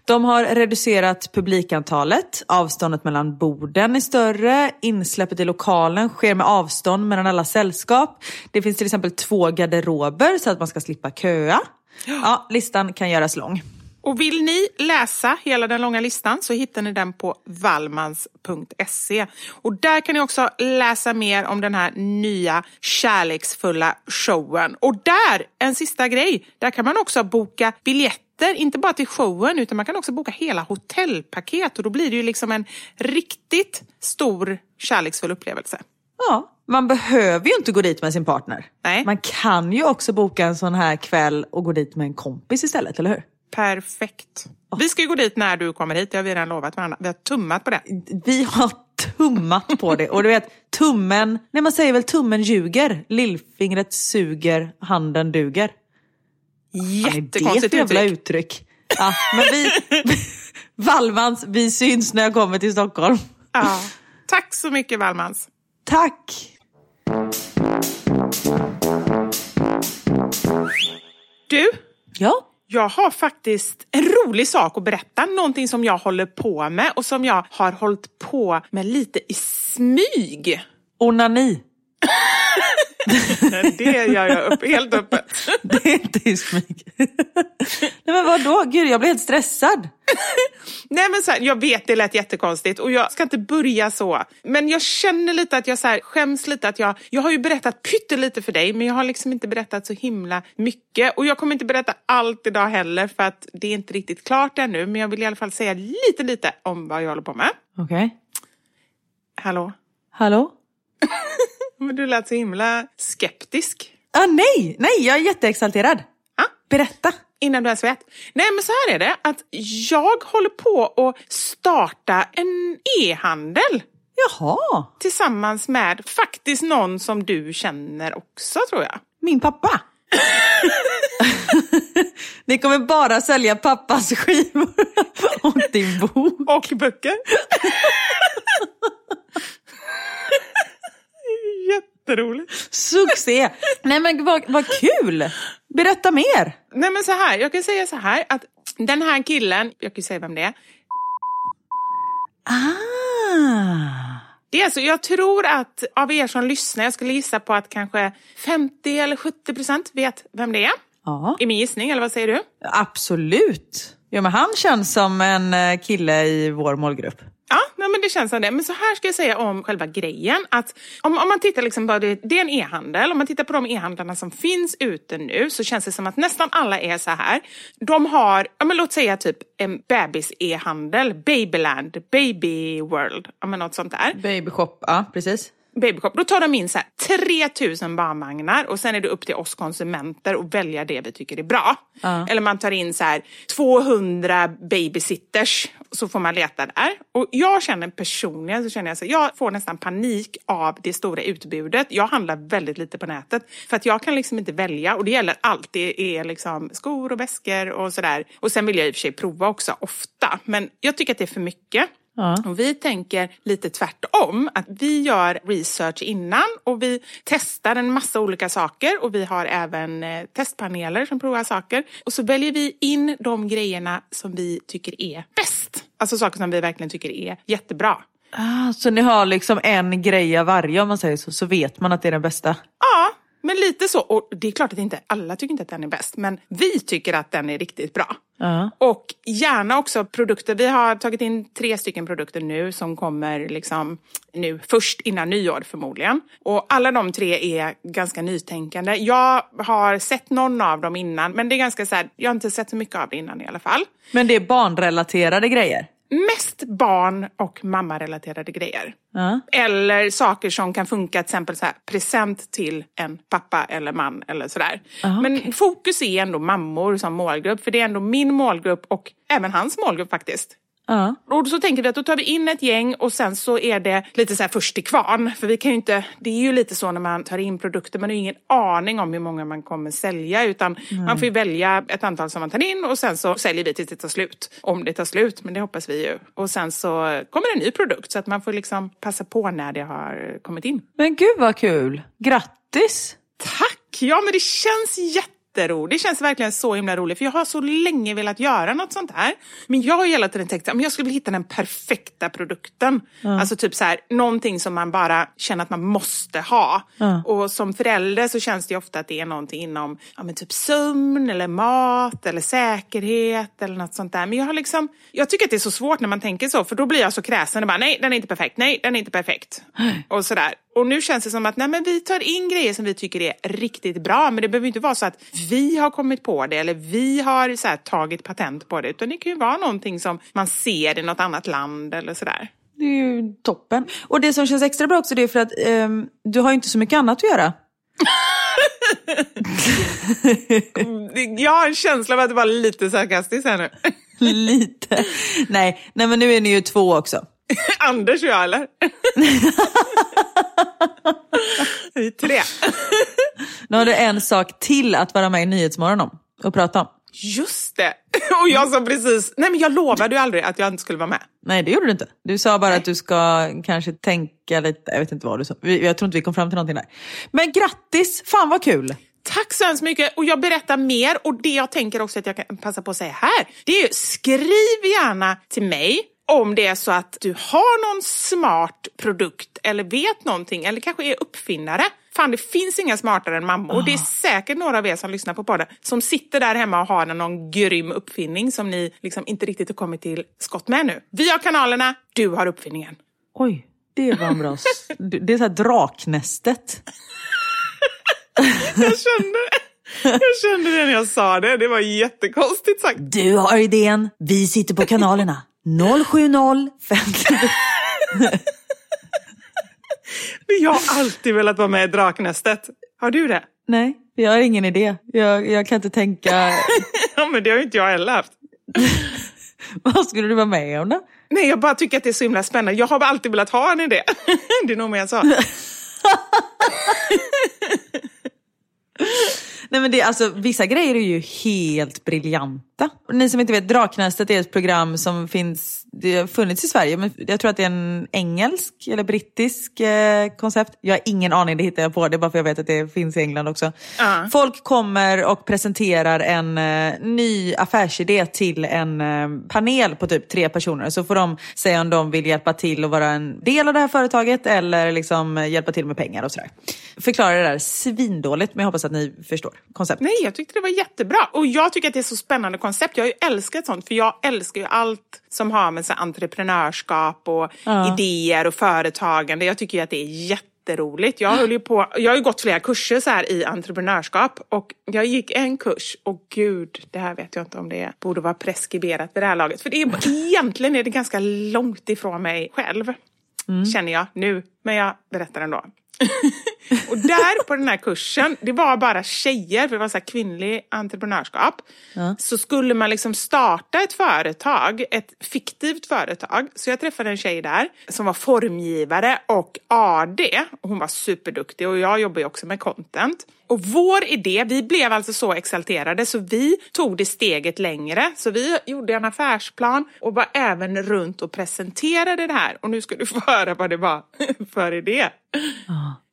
De har reducerat publikantalet, avståndet mellan borden är större, insläppet i lokalen sker med avstånd mellan alla sällskap. Det finns till exempel två garderober så att man ska slippa köa. Ja, listan kan göras lång. Och vill ni läsa hela den långa listan så hittar ni den på vallmans.se. Och där kan ni också läsa mer om den här nya kärleksfulla showen. Och där, en sista grej, där kan man också boka biljetter inte bara till showen utan man kan också boka hela hotellpaket och då blir det ju liksom en riktigt stor kärleksfull upplevelse. Ja, man behöver ju inte gå dit med sin partner. Nej. Man kan ju också boka en sån här kväll och gå dit med en kompis istället, eller hur? Perfekt. Vi ska ju gå dit när du kommer hit, det har vi redan lovat varandra. Vi har tummat på det. Vi har tummat på det och du vet tummen, nej man säger väl tummen ljuger, lillfingret suger, handen duger. Jättekonstigt för jävla uttryck. uttryck? Ja, men vi, Vallmans, vi syns när jag kommer till Stockholm. Ja. Tack så mycket Wallmans. Tack! Du, Ja, jag har faktiskt en rolig sak att berätta. Någonting som jag håller på med och som jag har hållit på med lite i smyg. onani. Det gör jag upp, helt öppet. Det är inte i smyg. Nej men vadå? Gud, jag blir helt stressad. Nej men så här, jag vet det lät jättekonstigt och jag ska inte börja så. Men jag känner lite att jag så här, skäms lite att jag, jag har ju berättat pyttelite för dig men jag har liksom inte berättat så himla mycket. Och jag kommer inte berätta allt idag heller för att det är inte riktigt klart ännu. Men jag vill i alla fall säga lite lite om vad jag håller på med. Okej. Hallå? Hallå? Men du lät så himla skeptisk. Ah, nej, nej, jag är jätteexalterad. Ja. Berätta. Innan du ens vet. Nej men så här är det att jag håller på att starta en e-handel. Jaha, Tillsammans med faktiskt någon som du känner också tror jag. min pappa. Ni kommer bara sälja pappas skivor och din bok. Och böcker. Jätteroligt. Succé! Nej men vad, vad kul! Berätta mer. Nej men så här, jag kan säga så här att den här killen, jag kan säga vem det är. Ah. Det är alltså, jag tror att av er som lyssnar, jag skulle gissa på att kanske 50 eller 70 procent vet vem det är. Ja, I min gissning, eller vad säger du? absolut. Ja, men han känns som en eh, kille i vår målgrupp. Ja, nej, men det känns som det. Men så här ska jag säga om själva grejen. Att om, om man tittar liksom på det, det är en e-handel. Om man tittar på de e-handlarna som finns ute nu så känns det som att nästan alla är så här. De har, ja, men låt säga typ en bebis-e-handel. Babyland, Baby World, ja, men något sånt där. Babyshop, ja precis. Babyshop. Då tar de in så här 3000 barnvagnar och sen är det upp till oss konsumenter att välja det vi tycker är bra. Eller man tar in så här 200 babysitters så får man leta där. Och jag känner personligen så känner jag så här, jag får nästan panik av det stora utbudet. Jag handlar väldigt lite på nätet för att jag kan liksom inte välja och det gäller allt. Det är liksom skor och väskor och sådär. Och sen vill jag i och för sig prova också ofta. Men jag tycker att det är för mycket. Och vi tänker lite tvärtom, att vi gör research innan och vi testar en massa olika saker och vi har även eh, testpaneler som provar saker. Och så väljer vi in de grejerna som vi tycker är bäst. Alltså saker som vi verkligen tycker är jättebra. Ah, så ni har liksom en grej av varje om man säger så, så vet man att det är den bästa? Ja, men lite så. Och det är klart att inte alla tycker inte att den är bäst, men vi tycker att den är riktigt bra. Ja. Och gärna också produkter. Vi har tagit in tre stycken produkter nu som kommer liksom nu först innan nyår förmodligen. Och alla de tre är ganska nytänkande. Jag har sett någon av dem innan, men det är ganska så här, jag har inte sett så mycket av det innan i alla fall. Men det är barnrelaterade grejer? Mest barn och mammarelaterade grejer. Ja. Eller saker som kan funka, till exempel så här, present till en pappa eller man eller sådär. Ah, Men okej. fokus är ändå mammor som målgrupp, för det är ändå min målgrupp och även hans målgrupp faktiskt. Ja. Och så tänker vi att då tar vi in ett gäng och sen så är det lite så här först till kvarn. För vi kan ju inte, det är ju lite så när man tar in produkter, man har ju ingen aning om hur många man kommer sälja utan man får ju välja ett antal som man tar in och sen så säljer vi tills det tar slut. Om det tar slut, men det hoppas vi ju. Och sen så kommer en ny produkt så att man får liksom passa på när det har kommit in. Men gud vad kul! Grattis! Tack! Ja men det känns jätteroligt. Det känns verkligen så himla roligt för jag har så länge velat göra något sånt här. Men jag har hela tiden tänkt att jag skulle hitta den perfekta produkten. Alltså typ så här, någonting som man bara känner att man måste ha. Och som förälder så känns det ofta att det är någonting inom ja, men typ sömn eller mat eller säkerhet eller något sånt där. Men jag har liksom, jag tycker att det är så svårt när man tänker så för då blir jag så kräsen och bara nej, den är inte perfekt, nej, den är inte perfekt. Och sådär. Och nu känns det som att nej, men vi tar in grejer som vi tycker är riktigt bra, men det behöver inte vara så att vi har kommit på det eller vi har så här, tagit patent på det, utan det kan ju vara någonting som man ser i något annat land eller sådär. Det är ju toppen. Och det som känns extra bra också det är för att ehm, du har ju inte så mycket annat att göra. Jag har en känsla av att det var lite sarkastiskt här nu. Lite. Nej, nej, men nu är ni ju två också. Anders och jag eller? Vi tre. Nu har du en sak till att vara med i Nyhetsmorgon om och prata om. Just det! Och jag sa precis, nej men jag lovade ju aldrig att jag inte skulle vara med. Nej, det gjorde du inte. Du sa bara att du ska kanske tänka lite, jag vet inte vad du sa. Jag tror inte vi kom fram till någonting där. Men grattis, fan vad kul! Tack så hemskt mycket och jag berättar mer och det jag tänker också att jag kan passa på att säga här, det är ju skriv gärna till mig om det är så att du har någon smart produkt eller vet någonting eller kanske är uppfinnare. Fan, det finns inga smartare än mammor. Det är säkert några av er som lyssnar på podden som sitter där hemma och har någon grym uppfinning som ni liksom inte riktigt har kommit till skott med nu. Vi har kanalerna, du har uppfinningen. Oj, det var en bra... Det är så här draknästet. Jag kände, jag kände det när jag sa det. Det var jättekonstigt sagt. Du har idén, vi sitter på kanalerna. 070 50... Men jag har alltid velat vara med i Draknästet. Har du det? Nej, jag har ingen idé. Jag, jag kan inte tänka... Ja, men det har ju inte jag heller haft. Vad skulle du vara med om då? Nej, jag bara tycker att det är så himla spännande. Jag har alltid velat ha en idé. Det är nog mer så. Nej men det, alltså, vissa grejer är ju helt briljanta. Ni som inte vet, Draknästet är ett program som finns, det har funnits i Sverige, men jag tror att det är en engelsk eller brittisk eh, koncept. Jag har ingen aning, det hittar jag på, det är bara för jag vet att det finns i England också. Ja. Folk kommer och presenterar en eh, ny affärsidé till en eh, panel på typ tre personer. Så får de säga om de vill hjälpa till och vara en del av det här företaget eller liksom eh, hjälpa till med pengar och sådär. Förklarar det där svindåligt, men jag hoppas att ni förstår konceptet. Nej, jag tyckte det var jättebra. Och jag tycker att det är så spännande koncept. Jag har ju älskat sånt, för jag älskar ju allt som har med så entreprenörskap och idéer och företagande. Jag tycker ju att det är jätteroligt. Jag, höll på, jag har gått flera kurser så här i entreprenörskap och jag gick en kurs och gud, det här vet jag inte om det borde vara preskriberat vid det här laget. För det är, egentligen är det ganska långt ifrån mig själv, känner jag nu. Men jag berättar ändå. och där på den här kursen, det var bara tjejer, för det var så kvinnlig entreprenörskap. Så skulle man liksom starta ett företag, ett fiktivt företag. Så jag träffade en tjej där som var formgivare och AD. Och hon var superduktig och jag jobbar ju också med content. Och vår idé, vi blev alltså så exalterade så vi tog det steget längre. Så vi gjorde en affärsplan och var även runt och presenterade det här. Och nu ska du få höra vad det var för idé.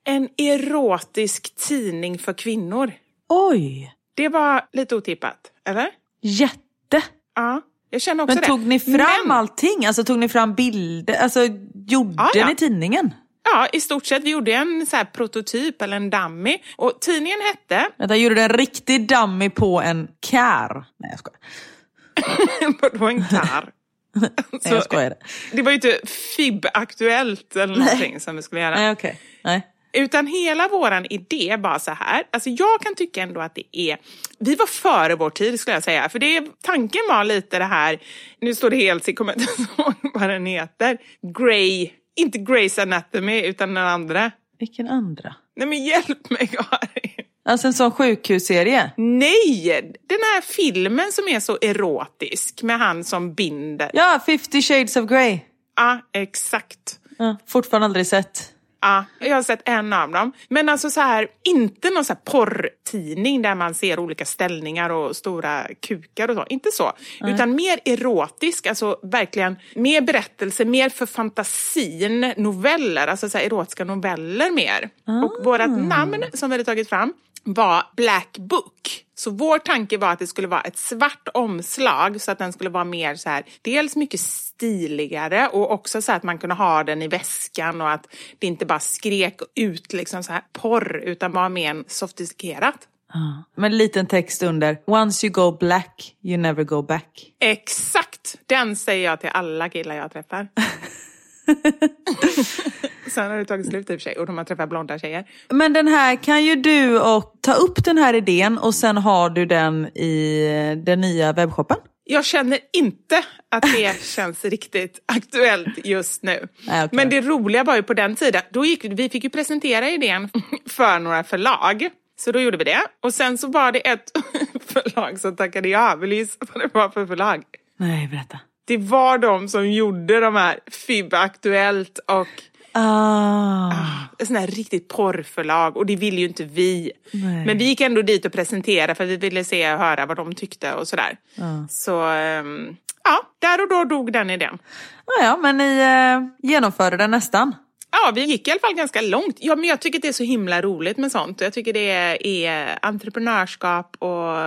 En erotisk tidning för kvinnor. Oj, Det var lite otippat, eller? jätte! Ja, jag känner också Men det. tog ni fram Men- allting? Alltså tog ni fram bilder? Alltså gjorde Ja, ja. ni tidningen? Ja, i stort sett. Vi gjorde en så prototyp eller en dummy. Och tidningen hette... Vänta, gjorde du en riktig dummy på en kär? Nej jag skojar. Vadå en kar? Nej, jag skojade. Det var ju inte FIB-aktuellt eller någonting som vi skulle göra. Nej. Nej. Utan hela våran idé var så här. Alltså jag kan tycka ändå att det är... Vi var före vår tid skulle jag säga. För det, tanken var lite det här... Nu står det helt, jag kommer inte ihåg vad den heter. Grey... Inte Grey's Anatomy, utan den andra. Vilken andra? Nej men hjälp mig Karin. Alltså en sån sjukhusserie? Nej! Den här filmen som är så erotisk med han som binder. Ja, 50 shades of Grey. Ja, exakt. Ja, fortfarande aldrig sett. Ja, jag har sett en av dem. Men alltså så här, inte någon så här porrtidning där man ser olika ställningar och stora kukar och så. Inte så. Utan mer erotisk, alltså verkligen mer berättelse, mer för fantasin, noveller, alltså så erotiska noveller mer. Och vårt namn som vi hade tagit fram var Black Book. Look. Så vår tanke var att det skulle vara ett svart omslag så att den skulle vara mer så här, dels mycket stiligare och också så att man kunde ha den i väskan och att det inte bara skrek ut liksom så här porr utan var mer sofistikerat. Med en liten text under. Once you go black, you never go back. Exakt! Den säger jag till alla killar jag träffar. Sen har det tagit slut i och för sig och de har träffat blonda tjejer. Men den här kan ju du och ta upp den här idén och sen har du den i den nya webbshoppen. Jag känner inte att det känns riktigt aktuellt just nu. Nej, okej. Men det roliga var ju på den tiden, då gick, vi fick ju presentera idén för några förlag. Så då gjorde vi det. Och sen så var det ett förlag som tackade ja. Vill du gissa vad det var för förlag? Nej, berätta. Det var de som gjorde de här FIB Aktuellt och Ah. ett sånt här riktigt porrförlag och det ville ju inte vi. Nej. Men vi gick ändå dit och presenterade för vi ville se och höra vad de tyckte och sådär. Så ehm, ja, där och då dog den idén. Ah, ja, men ni eh, genomförde den nästan. Ja, vi gick i alla fall ganska långt. Ja, men jag tycker att det är så himla roligt med sånt. Jag tycker det är entreprenörskap och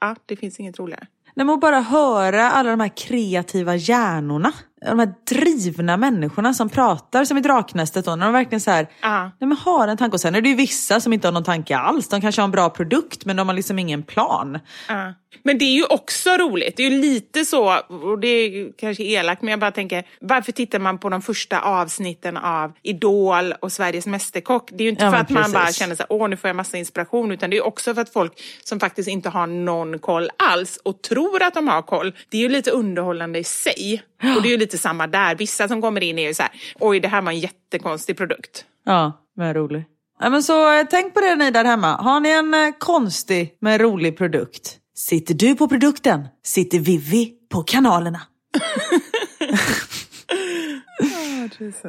ja, det finns inget roligare. Nej, men bara höra alla de här kreativa hjärnorna. De här drivna människorna som pratar som i Draknästet då, när de verkligen så här, Ja. nej, men har en tanke. Och sen är det ju vissa som inte har någon tanke alls. De kanske har en bra produkt men de har liksom ingen plan. Ja. Men det är ju också roligt. Det är ju lite så, och det är kanske elakt, men jag bara tänker, varför tittar man på de första avsnitten av Idol och Sveriges Mästerkock? Det är ju inte Ja, för att man bara precis. känner så här, åh nu får jag massa inspiration, utan det är också för att folk som faktiskt inte har någon koll alls och tror att de har koll, det är ju lite underhållande i sig. Och det är ju lite samma där. Vissa som kommer in är ju så här, oj det här var en jättekonstig produkt. Ja, men rolig. Ja, men så eh, tänk på det ni där hemma. Har ni en eh, konstig men rolig produkt? Sitter du på produkten? Sitter Vivi på kanalerna?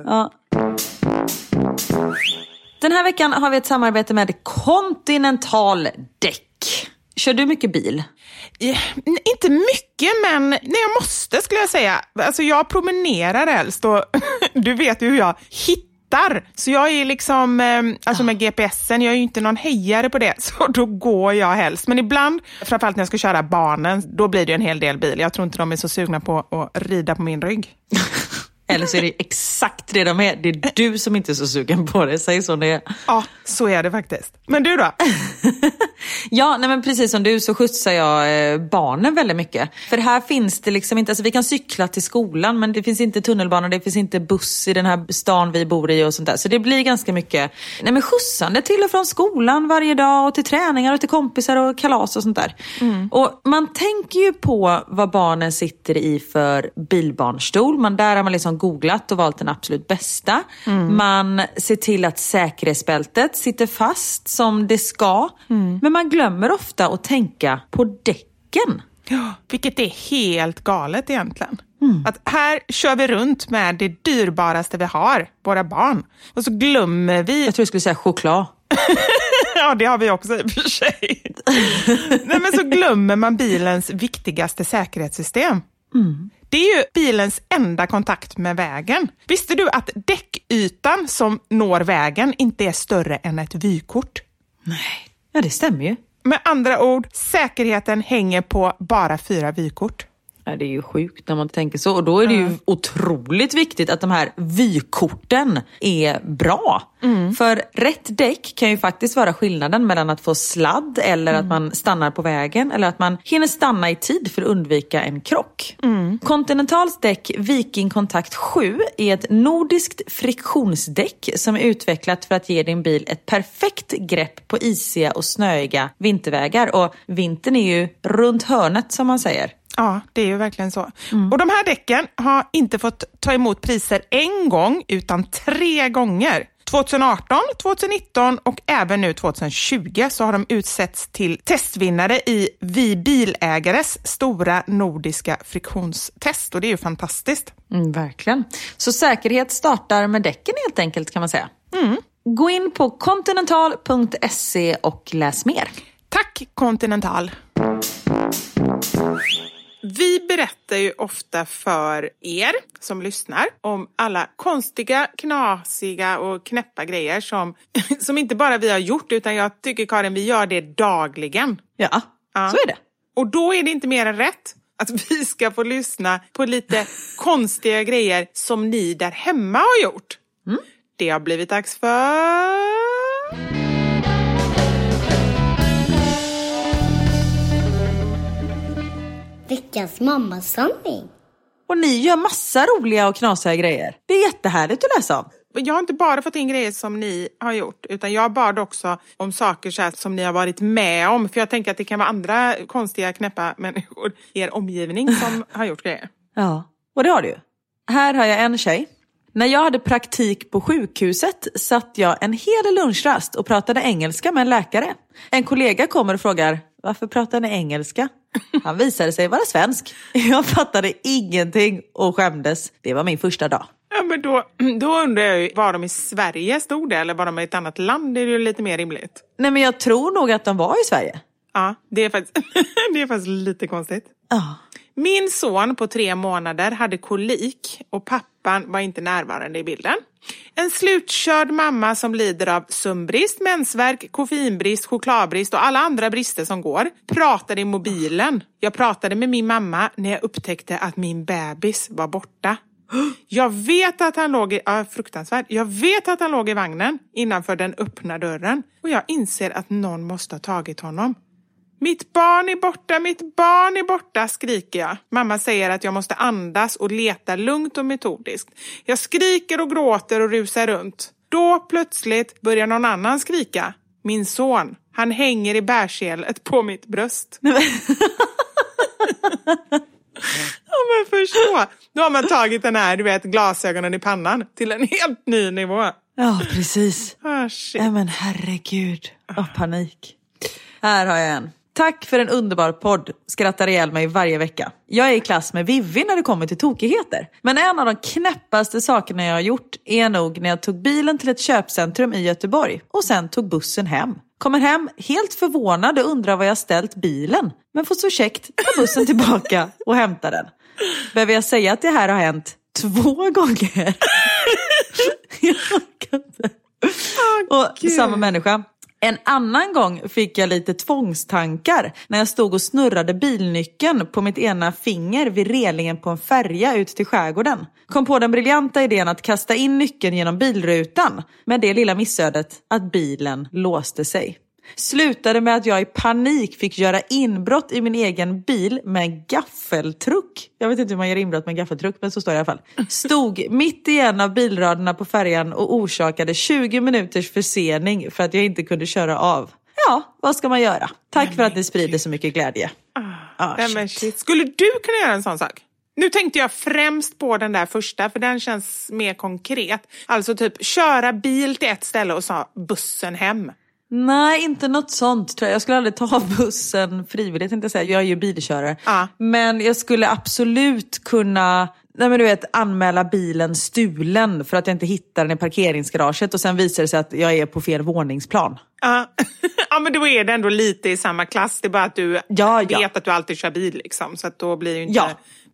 ja. Den här veckan har vi ett samarbete med Continental Däck. Kör du mycket bil? N- inte mycket, men när jag måste skulle jag säga. Alltså jag promenerar helst och du vet ju hur jag hittar. Så jag är liksom, eh, alltså med GPSen, jag är ju inte någon hejare på det, så då går jag helst. Men ibland, framförallt när jag ska köra barnen, då blir det en hel del bil. Jag tror inte de är så sugna på att rida på min rygg. Eller så är det exakt det de är. Det är du som inte är så sugen på det. Säg så det är. Ja, så är det faktiskt. Men du då? Ja, nej men precis som du så skjutsar jag eh, barnen väldigt mycket. För här finns det liksom inte, alltså vi kan cykla till skolan men det finns inte tunnelbana, det finns inte buss i den här stan vi bor i och sånt där. Så det blir ganska mycket nej men skjutsande till och från skolan varje dag och till träningar och till kompisar och kalas och sånt där. Och man tänker ju på vad barnen sitter i för bilbarnstol. Man, där har man liksom googlat och valt den absolut bästa. Man ser till att säkerhetsbältet sitter fast som det ska. Men man glömmer ofta att tänka på däcken. Ja, vilket är helt galet egentligen. Att här kör vi runt med det dyrbaraste vi har, våra barn. Och så glömmer vi Jag tror jag skulle säga choklad. Ja, det har vi också i och för sig. Nej, men så glömmer man bilens viktigaste säkerhetssystem. Det är ju bilens enda kontakt med vägen. Visste du att däckytan som når vägen inte är större än ett vykort? Nej. Ja, det stämmer ju. Med andra ord, säkerheten hänger på bara fyra vykort. Det är ju sjukt när man tänker så. Och då är det ju otroligt viktigt att de här vykorten är bra. För rätt däck kan ju faktiskt vara skillnaden mellan att få sladd eller att man stannar på vägen eller att man hinner stanna i tid för att undvika en krock. Continentals däck Viking Contact 7 är ett nordiskt friktionsdäck som är utvecklat för att ge din bil ett perfekt grepp på isiga och snöiga vintervägar. Och vintern är ju runt hörnet som man säger. Ja, det är ju verkligen så. Och de här däcken har inte fått ta emot priser en gång, utan tre gånger. 2018, 2019 och även nu 2020 så har de utsetts till testvinnare i Vi bilägares stora nordiska friktionstest och det är ju fantastiskt. Mm, verkligen. Så säkerhet startar med däcken helt enkelt kan man säga. Gå in på continental.se och läs mer. Tack Continental! Vi berättar ju ofta för er som lyssnar om alla konstiga, knasiga och knäppa grejer som, som inte bara vi har gjort utan jag tycker Karin, vi gör det dagligen. Ja, Ja. så är det. Och då är det inte mer än rätt att vi ska få lyssna på lite konstiga grejer som ni där hemma har gjort. Det har blivit dags för... Veckans mammasanning. Och ni gör massa roliga och knasiga grejer. Det är jättehärligt att läsa om. Jag har inte bara fått in grejer som ni har gjort utan jag bad också om saker så här som ni har varit med om. För jag tänker att det kan vara andra konstiga knäppa människor i er omgivning som har gjort grejer. Ja, och det har du. Här har jag en tjej. När jag hade praktik på sjukhuset satt jag en hel lunchrast och pratade engelska med en läkare. En kollega kommer och frågar, varför pratar ni engelska? Han visade sig vara svensk. Jag fattade ingenting och skämdes. Det var min första dag. Ja, men då, då undrar jag ju, var de i Sverige stod det eller var de i ett annat land? Det är ju lite mer rimligt. Nej men jag tror nog att de var i Sverige. Ja, det är faktiskt, det är faktiskt lite konstigt. Ja. Min son på tre månader hade kolik och pappan var inte närvarande i bilden. En slutkörd mamma som lider av sömnbrist, mensvärk, koffeinbrist, chokladbrist och alla andra brister som går pratade i mobilen. Jag pratade med min mamma när jag upptäckte att min bebis var borta. Jag vet att han låg i, ja, fruktansvärt. Jag vet att han låg i vagnen innanför den öppna dörren och jag inser att någon måste ha tagit honom. Mitt barn är borta, mitt barn är borta, skriker jag. Mamma säger att jag måste andas och leta lugnt och metodiskt. Jag skriker och gråter och rusar runt. Då plötsligt börjar någon annan skrika. Min son. Han hänger i bärselet på mitt bröst. ja men förstå. Då har man tagit den här, du vet, glasögonen i pannan till en helt ny nivå. Ja, precis. Ah, shit. Nej men herregud. Åh, panik. Här har jag en. Tack för en underbar podd. Skrattar ihjäl mig varje vecka. Jag är i klass med Vivi när det kommer till tokigheter. Men en av de knäppaste sakerna jag har gjort är nog när jag tog bilen till ett köpcentrum i Göteborg och sen tog bussen hem. Kommer hem helt förvånad och undrar var jag ställt bilen. Men får så käckt ta bussen tillbaka och hämta den. Behöver jag säga att det här har hänt två gånger? jag orkar inte. och samma människa. En annan gång fick jag lite tvångstankar när jag stod och snurrade bilnyckeln på mitt ena finger vid relingen på en färja ut till skärgården. Kom på den briljanta idén att kasta in nyckeln genom bilrutan med det lilla missödet att bilen låste sig. Slutade med att jag i panik fick göra inbrott i min egen bil med en gaffeltruck. Jag vet inte hur man gör inbrott med en gaffeltruck men så står det i alla fall. Stod mitt i en av bilraderna på färjan och orsakade 20 minuters försening för att jag inte kunde köra av. Ja, vad ska man göra? Tack för att ni sprider så mycket glädje. Ah, shit. shit. Skulle du kunna göra en sån sak? Nu tänkte jag främst på den där första, för den känns mer konkret. Alltså typ köra bil till ett ställe och så bussen hem. Nej, inte något sånt tror jag. Jag skulle aldrig ta bussen frivilligt, jag säga. Jag är ju bilkörare. Ja. Men jag skulle absolut kunna Nej, men du vet, anmäla bilen stulen för att jag inte hittar den i parkeringsgaraget och sen visar det sig att jag är på fel våningsplan. Ja. ja, men då är det ändå lite i samma klass. Det är bara att du Ja, vet ja. att du alltid kör bil liksom. Så att då blir ju inte Ja.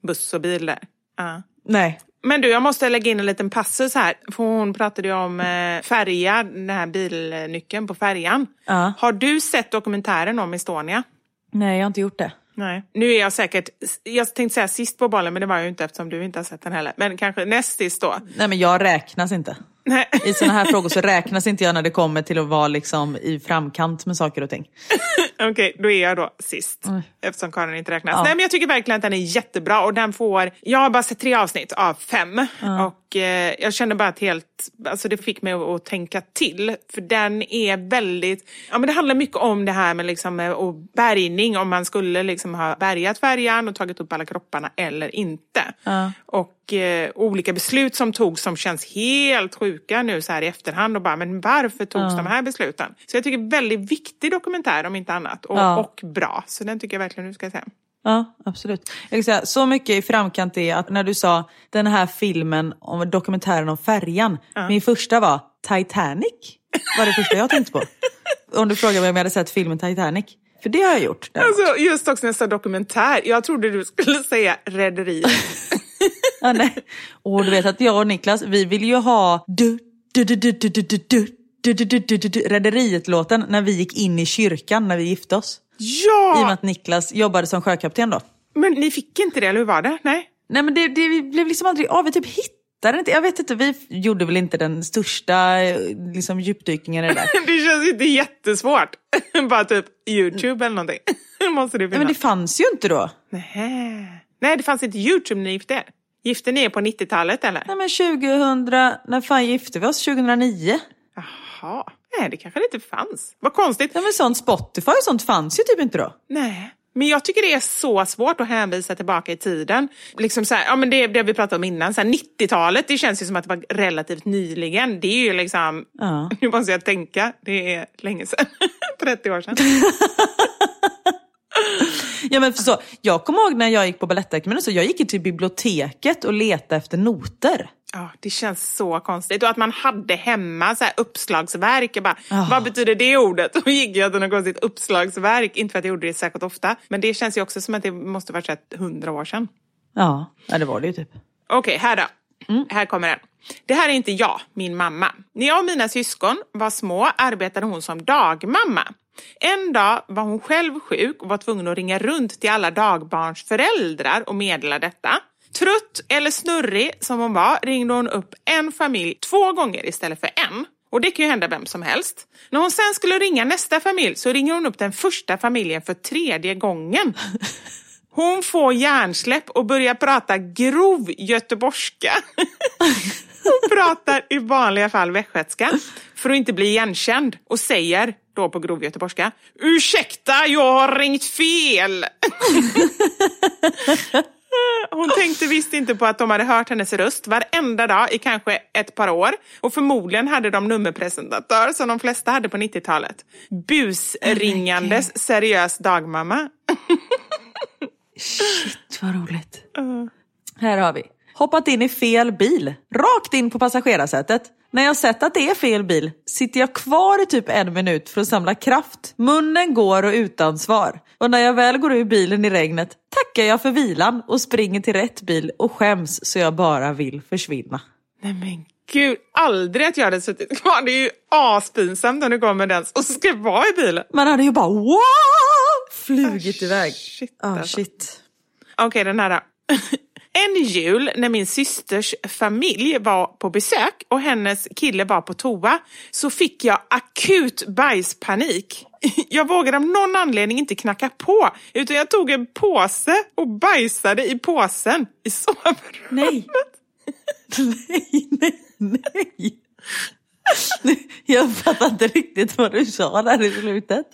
buss och bil där. Ja. Nej. Men du, jag måste lägga in en liten passus här. För hon pratade ju om eh, färja, den här bilnyckeln på färjan. Ja. Har du sett dokumentären om Estonia? Nej, jag har inte gjort det. Nej. Nu är jag säkert, jag tänkte säga sist på bollen men det var jag ju inte eftersom du inte har sett den heller. Men kanske näst sist då. Nej, men jag räknas inte. Nej. I sådana här frågor så räknas inte jag när det kommer till att vara liksom i framkant med saker och ting. Okej, då är jag då sist. Eftersom Karin inte räknas. Ja. Nej men jag tycker verkligen att den är jättebra och den får, jag har bara sett tre avsnitt av fem. Och eh, jag känner bara att helt, alltså det fick mig att, att tänka till. För den är väldigt, ja men det handlar mycket om det här med liksom eh, och bärgning. Om man skulle liksom ha bärgat färjan och tagit upp alla kropparna eller inte. Och eh, olika beslut som togs som känns helt sjuka nu så här i efterhand och bara, men varför togs de här besluten? Så jag tycker väldigt viktig dokumentär om inte annat och, Ja. och bra. Så den tycker jag verkligen du ska se. Ja, absolut. Jag kan säga, så mycket i framkant är att när du sa den här filmen om dokumentären om färjan. Min första var Titanic. var det första jag tänkte på. Om du frågar mig om jag hade sett filmen Titanic. För det har jag gjort. däremot. Alltså, just också nästa dokumentär. Jag trodde du skulle säga Rederiet ja, nej. Och du vet att jag och Niklas, vi vill ju ha du, du, du, du, du, du, du, du. Rederiet-låten när vi gick in i kyrkan när vi gifte oss. Ja! I och med att Niklas jobbade som sjökapten då. Men ni fick inte det, eller hur var det? Nej, Nej men det, det blev liksom aldrig av. Vi typ hittade inte. Jag vet inte, vi gjorde väl inte den största liksom, djupdykningen i det där. det känns inte jättesvårt. Bara typ YouTube eller någonting. Måste det finnas. Nej, men det fanns ju inte då. Nej. Nej, det fanns inte YouTube när ni gifte er. Gifte ni er på 90-talet eller? Nej men 2000, när fan gifte vi oss? 2009? Jaha. Nej, det kanske det inte fanns. Vad konstigt. Ja men sånt Spotify och sånt fanns ju typ inte då. Nej. Men jag tycker det är så svårt att hänvisa tillbaka i tiden. Liksom så här, ja, men det, det vi pratade om innan, så här, 90-talet, det känns ju som att det var relativt nyligen. Det är ju liksom, Ja. nu måste jag tänka, det är länge sedan. 30 år sedan. Ja men för så, jag kommer ihåg när jag gick på Balettakademin, så jag gick till biblioteket och letade efter noter. Ja, det känns så konstigt. Och att man hade hemma så här uppslagsverk. Jag bara, Ah. Vad betyder det ordet? Och gick jag till något konstigt uppslagsverk. Inte för att jag gjorde det särskilt ofta. Men det känns ju också som att det måste varit hundra år sedan. Ja, ja det var det ju typ. Okej, här då. Här kommer den. Det här är inte jag, min mamma. När jag och mina syskon var små arbetade hon som dagmamma. En dag var hon själv sjuk och var tvungen att ringa runt till alla dagbarns föräldrar och meddela detta. Trött eller snurrig som hon var ringde hon upp en familj två gånger istället för en. Och det kan ju hända vem som helst. När hon sen skulle ringa nästa familj så ringer hon upp den första familjen för tredje gången. Hon får hjärnsläpp och börjar prata grov göteborgska. Hon pratar i vanliga fall västgötska för att inte bli igenkänd och säger då på grov göteborgska Ursäkta, jag har ringt fel! Hon tänkte visst inte på att de hade hört hennes röst varenda dag i kanske ett par år och förmodligen hade de nummerpresentatör som de flesta hade på 90-talet. Busringandes seriös dagmamma. Shit vad roligt. Här har vi. Hoppat in i fel bil, rakt in på passagerarsätet. När jag sett att det är fel bil sitter jag kvar i typ en minut för att samla kraft. Munnen går och utan svar. Och när jag väl går ur bilen i regnet tackar jag för vilan och springer till rätt bil och skäms så jag bara vill försvinna. Nej men gud, aldrig att jag hade suttit kvar. Det är ju aspinsamt om du kommer med den och så ska jag vara i bilen. Man hade ju bara wow! flugit iväg. Shit, Ah, alltså. shit. Okej, den här då. En jul när min systers familj var på besök och hennes kille var på toa så fick jag akut bajspanik. Jag vågade av någon anledning inte knacka på utan jag tog en påse och bajsade i påsen i sovrummet. Nej. nej, nej, nej. Jag fattar inte riktigt vad du sa där i slutet.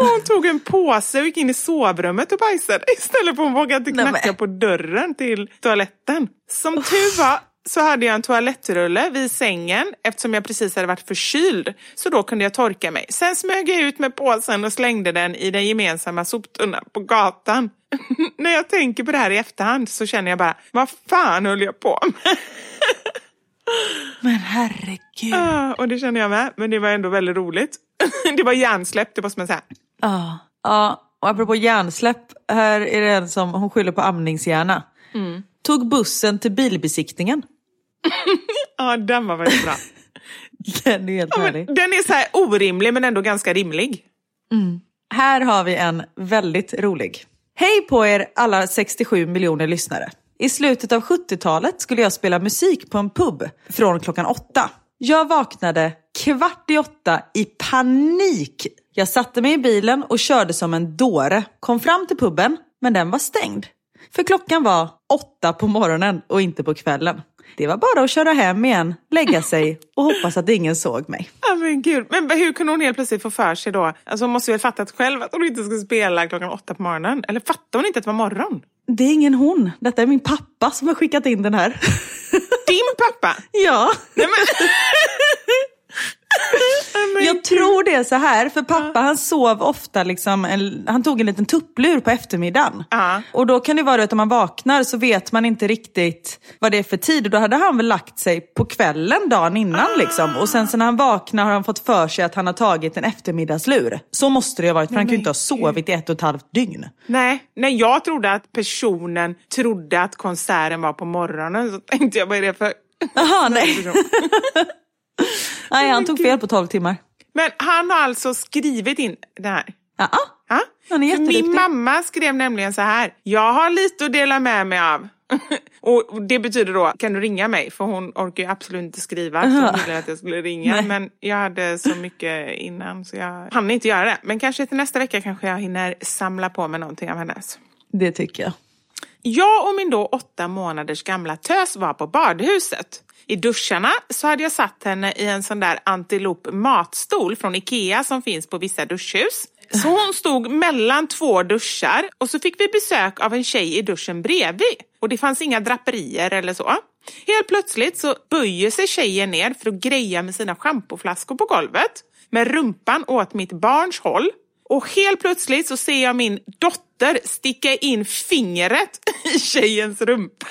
Hon tog en påse och gick in i sovrummet och bajsade istället för hon vågade Nej, knacka men. på dörren till toaletten. Som tur var så hade jag en toalettrulle vid sängen eftersom jag precis hade varit förkyld. Så då kunde jag torka mig. Sen smög jag ut med påsen och slängde den i den gemensamma soptunnan på gatan. När jag tänker på det här i efterhand så känner jag bara, vad fan höll jag på med? Men herregud. Ah, och det känner jag med, men det var ändå väldigt roligt. Det var hjärnsläpp, det måste man säga. Ja, ja. och apropå hjärnsläpp, här är det en som hon skyller på amningshjärna. Tog bussen till bilbesiktningen. Ja, den var väldigt bra. Den är helt Ja, härlig. den är så här orimlig men ändå ganska rimlig. Här har vi en väldigt rolig. Hej på er alla 67 miljoner lyssnare. I slutet av 70-talet skulle jag spela musik på en pub från klockan åtta. Jag vaknade kvart i åtta i panik. Jag satte mig i bilen och körde som en dåre. Kom fram till puben, men den var stängd. För klockan var åtta på morgonen och inte på kvällen. Det var bara att köra hem igen, lägga sig och hoppas att ingen såg mig. Ja, men gud. Men hur kunde hon helt plötsligt få för sig då? Alltså hon måste väl fattat själv att hon inte skulle spela klockan åtta på morgonen? Eller fattade hon inte att det var morgon? Det är ingen hon. Detta är min pappa som har skickat in den här. Din pappa? ja. Nej, men... Nej, jag tror det är så här, för pappa han sov ofta, liksom, en, han tog en liten tupplur på eftermiddagen. Ja. Och då kan det vara att om man vaknar så vet man inte riktigt vad det är för tid. Och då hade han väl lagt sig på kvällen dagen innan liksom. Och sen så när han vaknar har han fått för sig att han har tagit en eftermiddagslur. Så måste det ha varit, för han kan ju inte ha sovit i ett och ett halvt dygn. Nej, nej, jag trodde att personen trodde att konserten var på morgonen. Så tänkte jag, vad är det för... Jaha, nej. Nej, han tog fel på 12 timmar. Men han har alltså skrivit in det här. Ja, Ja? Han är jätteduktig. Min mamma skrev nämligen så här. Jag har lite att dela med mig av. och det betyder då, kan du ringa mig? För hon orkar ju absolut inte skriva. Så hon ville att jag skulle ringa. Nej. Men jag hade så mycket innan så jag hann inte göra det. Men kanske till nästa vecka kanske jag hinner samla på mig någonting av hennes. det tycker jag. Jag och min då åtta månaders gamla tös var på badhuset. I duscharna så hade jag satt henne i en sån där antilop matstol från Ikea som finns på vissa duschhus. Så hon stod mellan två duschar och så fick vi besök av en tjej i duschen bredvid. Och det fanns inga draperier eller så. Helt plötsligt så böjer sig tjejen ner för att greja med sina schampoflaskor på golvet. Med rumpan åt mitt barns håll. Och helt plötsligt så ser jag min dotter sticka in fingret i tjejens rumpa.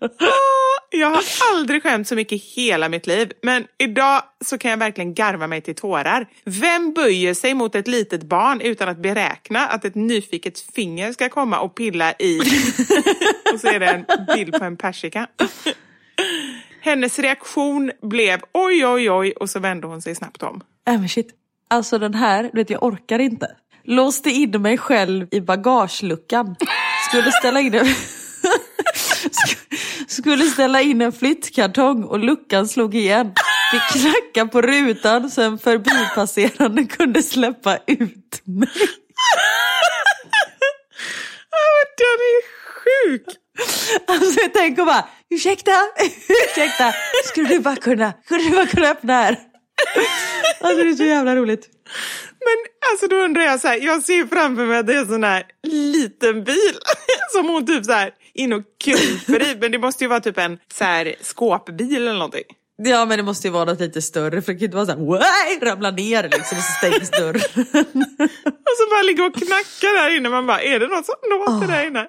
Ah, jag har aldrig skämt så mycket i hela mitt liv. Men idag så kan jag verkligen garva mig till tårar. Vem böjer sig mot ett litet barn utan att beräkna att ett nyfiket finger ska komma och pilla i? och så är det en bild på en persika. Hennes reaktion blev oj, oj, oj och så vände hon sig snabbt om. Äh, men shit. Alltså den här, du vet jag orkar inte. Låste in mig själv i bagageluckan. Skulle ställa in en... Sk- Skulle ställa in en flyttkartong och luckan slog igen. Fick knacka på rutan så en förbipasserande kunde släppa ut mig. Den är sjuk! Alltså jag tänker bara, ursäkta, ursäkta, skulle du bara kunna, skulle du bara kunna öppna här? Alltså det är så jävla roligt. Men alltså då undrar jag så här, jag ser framför mig att det är en sån här liten bil som hon typ så här in och kryper i. Men det måste ju vara typ en så här skåpbil eller någonting. Ja men det måste ju vara något lite större för det kan inte vara såhär ramla ner liksom och så stängs dörren. Och så bara ligga och knacka där inne. Man bara, är det något som låter där inne?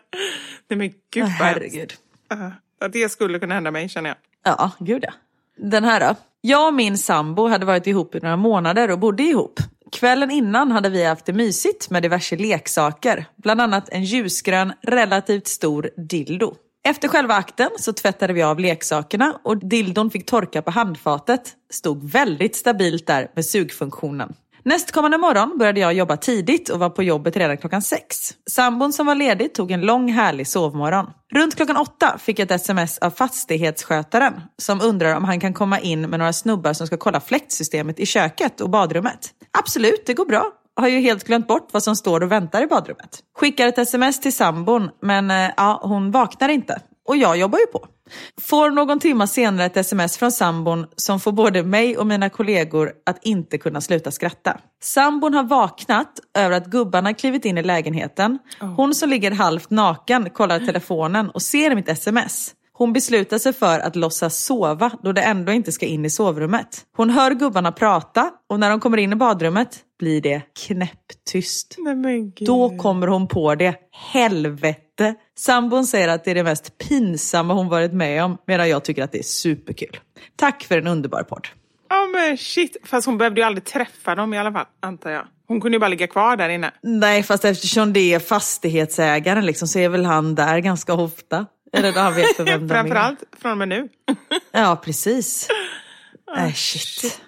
Nej men gud hemskt. Herregud. Ah, Att det skulle kunna hända mig känner jag. Ja, gud ja. Den här då. Jag och min sambo hade varit ihop i några månader och bodde ihop. Kvällen innan hade vi haft det mysigt med diverse leksaker. Bland annat en ljusgrön, relativt stor dildo. Efter själva akten så tvättade vi av leksakerna och dildon fick torka på handfatet. Stod väldigt stabilt där med sugfunktionen. Nästkommande morgon började jag jobba tidigt och var på jobbet redan klockan sex. Sambon som var ledig tog en lång härlig sovmorgon. Runt klockan åtta fick jag ett sms av fastighetsskötaren som undrar om han kan komma in med några snubbar som ska kolla fläktsystemet i köket och badrummet. Absolut, det går bra. Har ju helt glömt bort vad som står och väntar i badrummet. Skickar ett sms till sambon men eh, ja, hon vaknar inte. Och jag jobbar ju på. Får någon timma senare ett sms från sambon som får både mig och mina kollegor att inte kunna sluta skratta. Sambon har vaknat över att gubbarna klivit in i lägenheten. Hon som ligger halvt naken kollar telefonen och ser mitt sms. Hon beslutar sig för att låtsas sova då det ändå inte ska in i sovrummet. Hon hör gubbarna prata och när de kommer in i badrummet blir det knäpptyst. Nej. Då kommer hon på det. Helvete! Sambon säger att det är det mest pinsamma hon varit med om medan jag tycker att det är superkul. Tack för en underbar podd. Ja men shit. Fast hon behövde ju aldrig träffa dem i alla fall, antar jag. Hon kunde ju bara ligga kvar där inne. Nej, fast eftersom det är fastighetsägaren liksom, så är väl han där ganska ofta. Eller han vet vem de är. Framförallt från och med nu. Ja, precis. Äh, shit.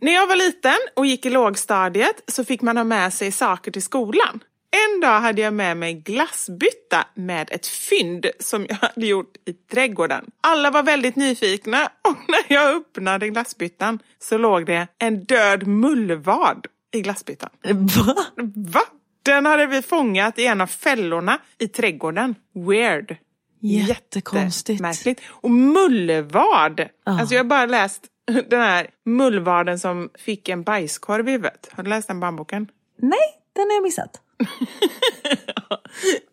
När jag var liten och gick i lågstadiet så fick man ha med sig saker till skolan. En dag hade jag med mig glassbytta med ett fynd som jag hade gjort i trädgården. Alla var väldigt nyfikna och när jag öppnade glassbyttan så låg det en död mullvad i glassbyttan. Va? Va? Den hade vi fångat i en av fällorna i trädgården. Weird. Jättekonstigt. Jättemärkligt. Och mullvad. Alltså jag har bara läst den här mullvaden som fick en bajskorv i huvudet. Har du läst den barnboken? Nej, den har jag missat.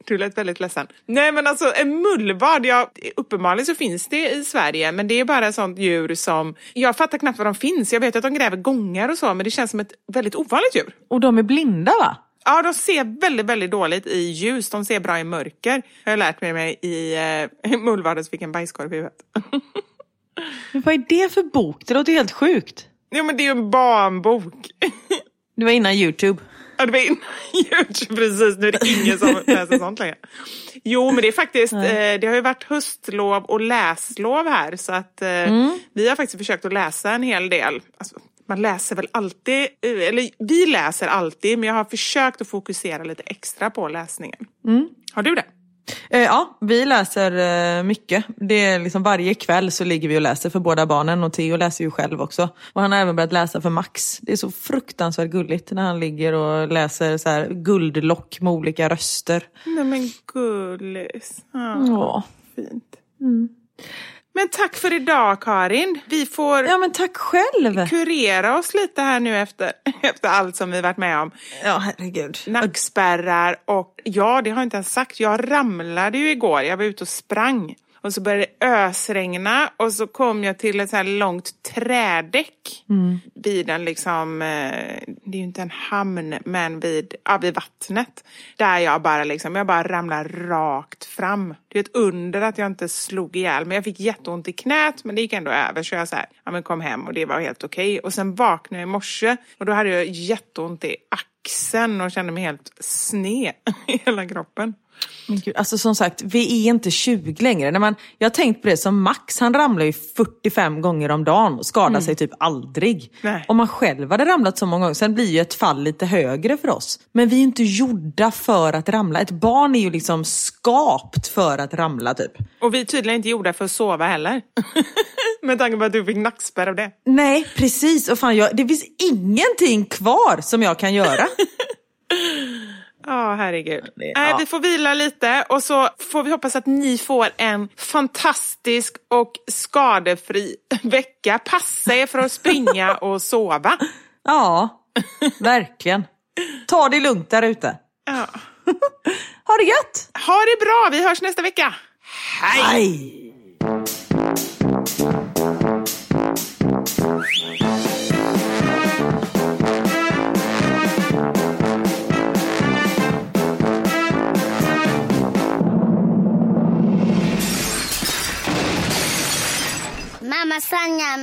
Du lät väldigt ledsen. Nej men alltså en mullvad, ja, uppenbarligen så finns det i Sverige men det är bara ett sånt djur som, jag fattar knappt vad de finns. Jag vet att de gräver gångar och så men det känns som ett väldigt ovanligt djur. Och de är blinda va? Ja, de ser väldigt, väldigt dåligt i ljus. De ser bra i mörker. Jag har lärt mig, mig i eh, mullvaden som fick en bajskorv i huvudet. Men vad är det för bok? Det låter helt sjukt. Jo men det är ju en barnbok. Det var innan Youtube. Ja, det var innan Youtube, precis. Nu är det ingen som läser sånt längre. Jo, men det är faktiskt, eh, det har ju varit höstlov och läslov här så att eh, vi har faktiskt försökt att läsa en hel del. Alltså, man läser väl alltid, eh, eller vi läser alltid, men jag har försökt att fokusera lite extra på läsningen. Har du det? Eh, ja, vi läser eh, mycket. Det är liksom varje kväll så ligger vi och läser för båda barnen och Theo läser ju själv också. Och han har även börjat läsa för Max. Det är så fruktansvärt gulligt när han ligger och läser så här guldlock med olika röster. Nej men gullis. Ja, Ja. fint. Men tack för idag Karin. Vi får Ja men tack själv! kurera oss lite här nu efter, efter allt som vi varit med om. Ja herregud. Nackspärrar och ja, det har jag inte ens sagt. Jag ramlade ju igår. Jag var ute och sprang. Och så började det ösregna och så kom jag till ett så här långt trädäck vid en liksom, eh, det är ju inte en hamn, men vid, ja, vid vattnet. Där jag bara liksom, jag bara ramlar rakt fram. Det är ett under att jag inte slog ihjäl men jag fick jätteont i knät men det gick ändå över så jag så här, ja men kom hem och det var helt okej. Och sen vaknade jag i morse och då hade jag jätteont i axeln och kände mig helt sned i hela kroppen. Men gud, alltså som sagt, vi är inte 20 längre. När man, jag har tänkt på det som Max, han ramlar ju 45 gånger om dagen och skadar sig typ aldrig. Nej. Om man själv hade ramlat så många gånger, sen blir ju ett fall lite högre för oss. Men vi är inte gjorda för att ramla. Ett barn är ju liksom skapt för att ramla typ. Och vi är tydligen inte gjorda för att sova heller. Med tanke på att du fick nackspärr av det. Nej, precis. Och fan, jag, det finns ingenting kvar som jag kan göra. Ja, herregud. Det- Nej, ja. vi får vila lite och så får vi hoppas att ni får en fantastisk och skadefri vecka. Passa er för att springa och sova. Ja, verkligen. Ta det lugnt där ute. Ja. Ha det gött! Ha det bra, vi hörs nästa vecka. Hej! Hej!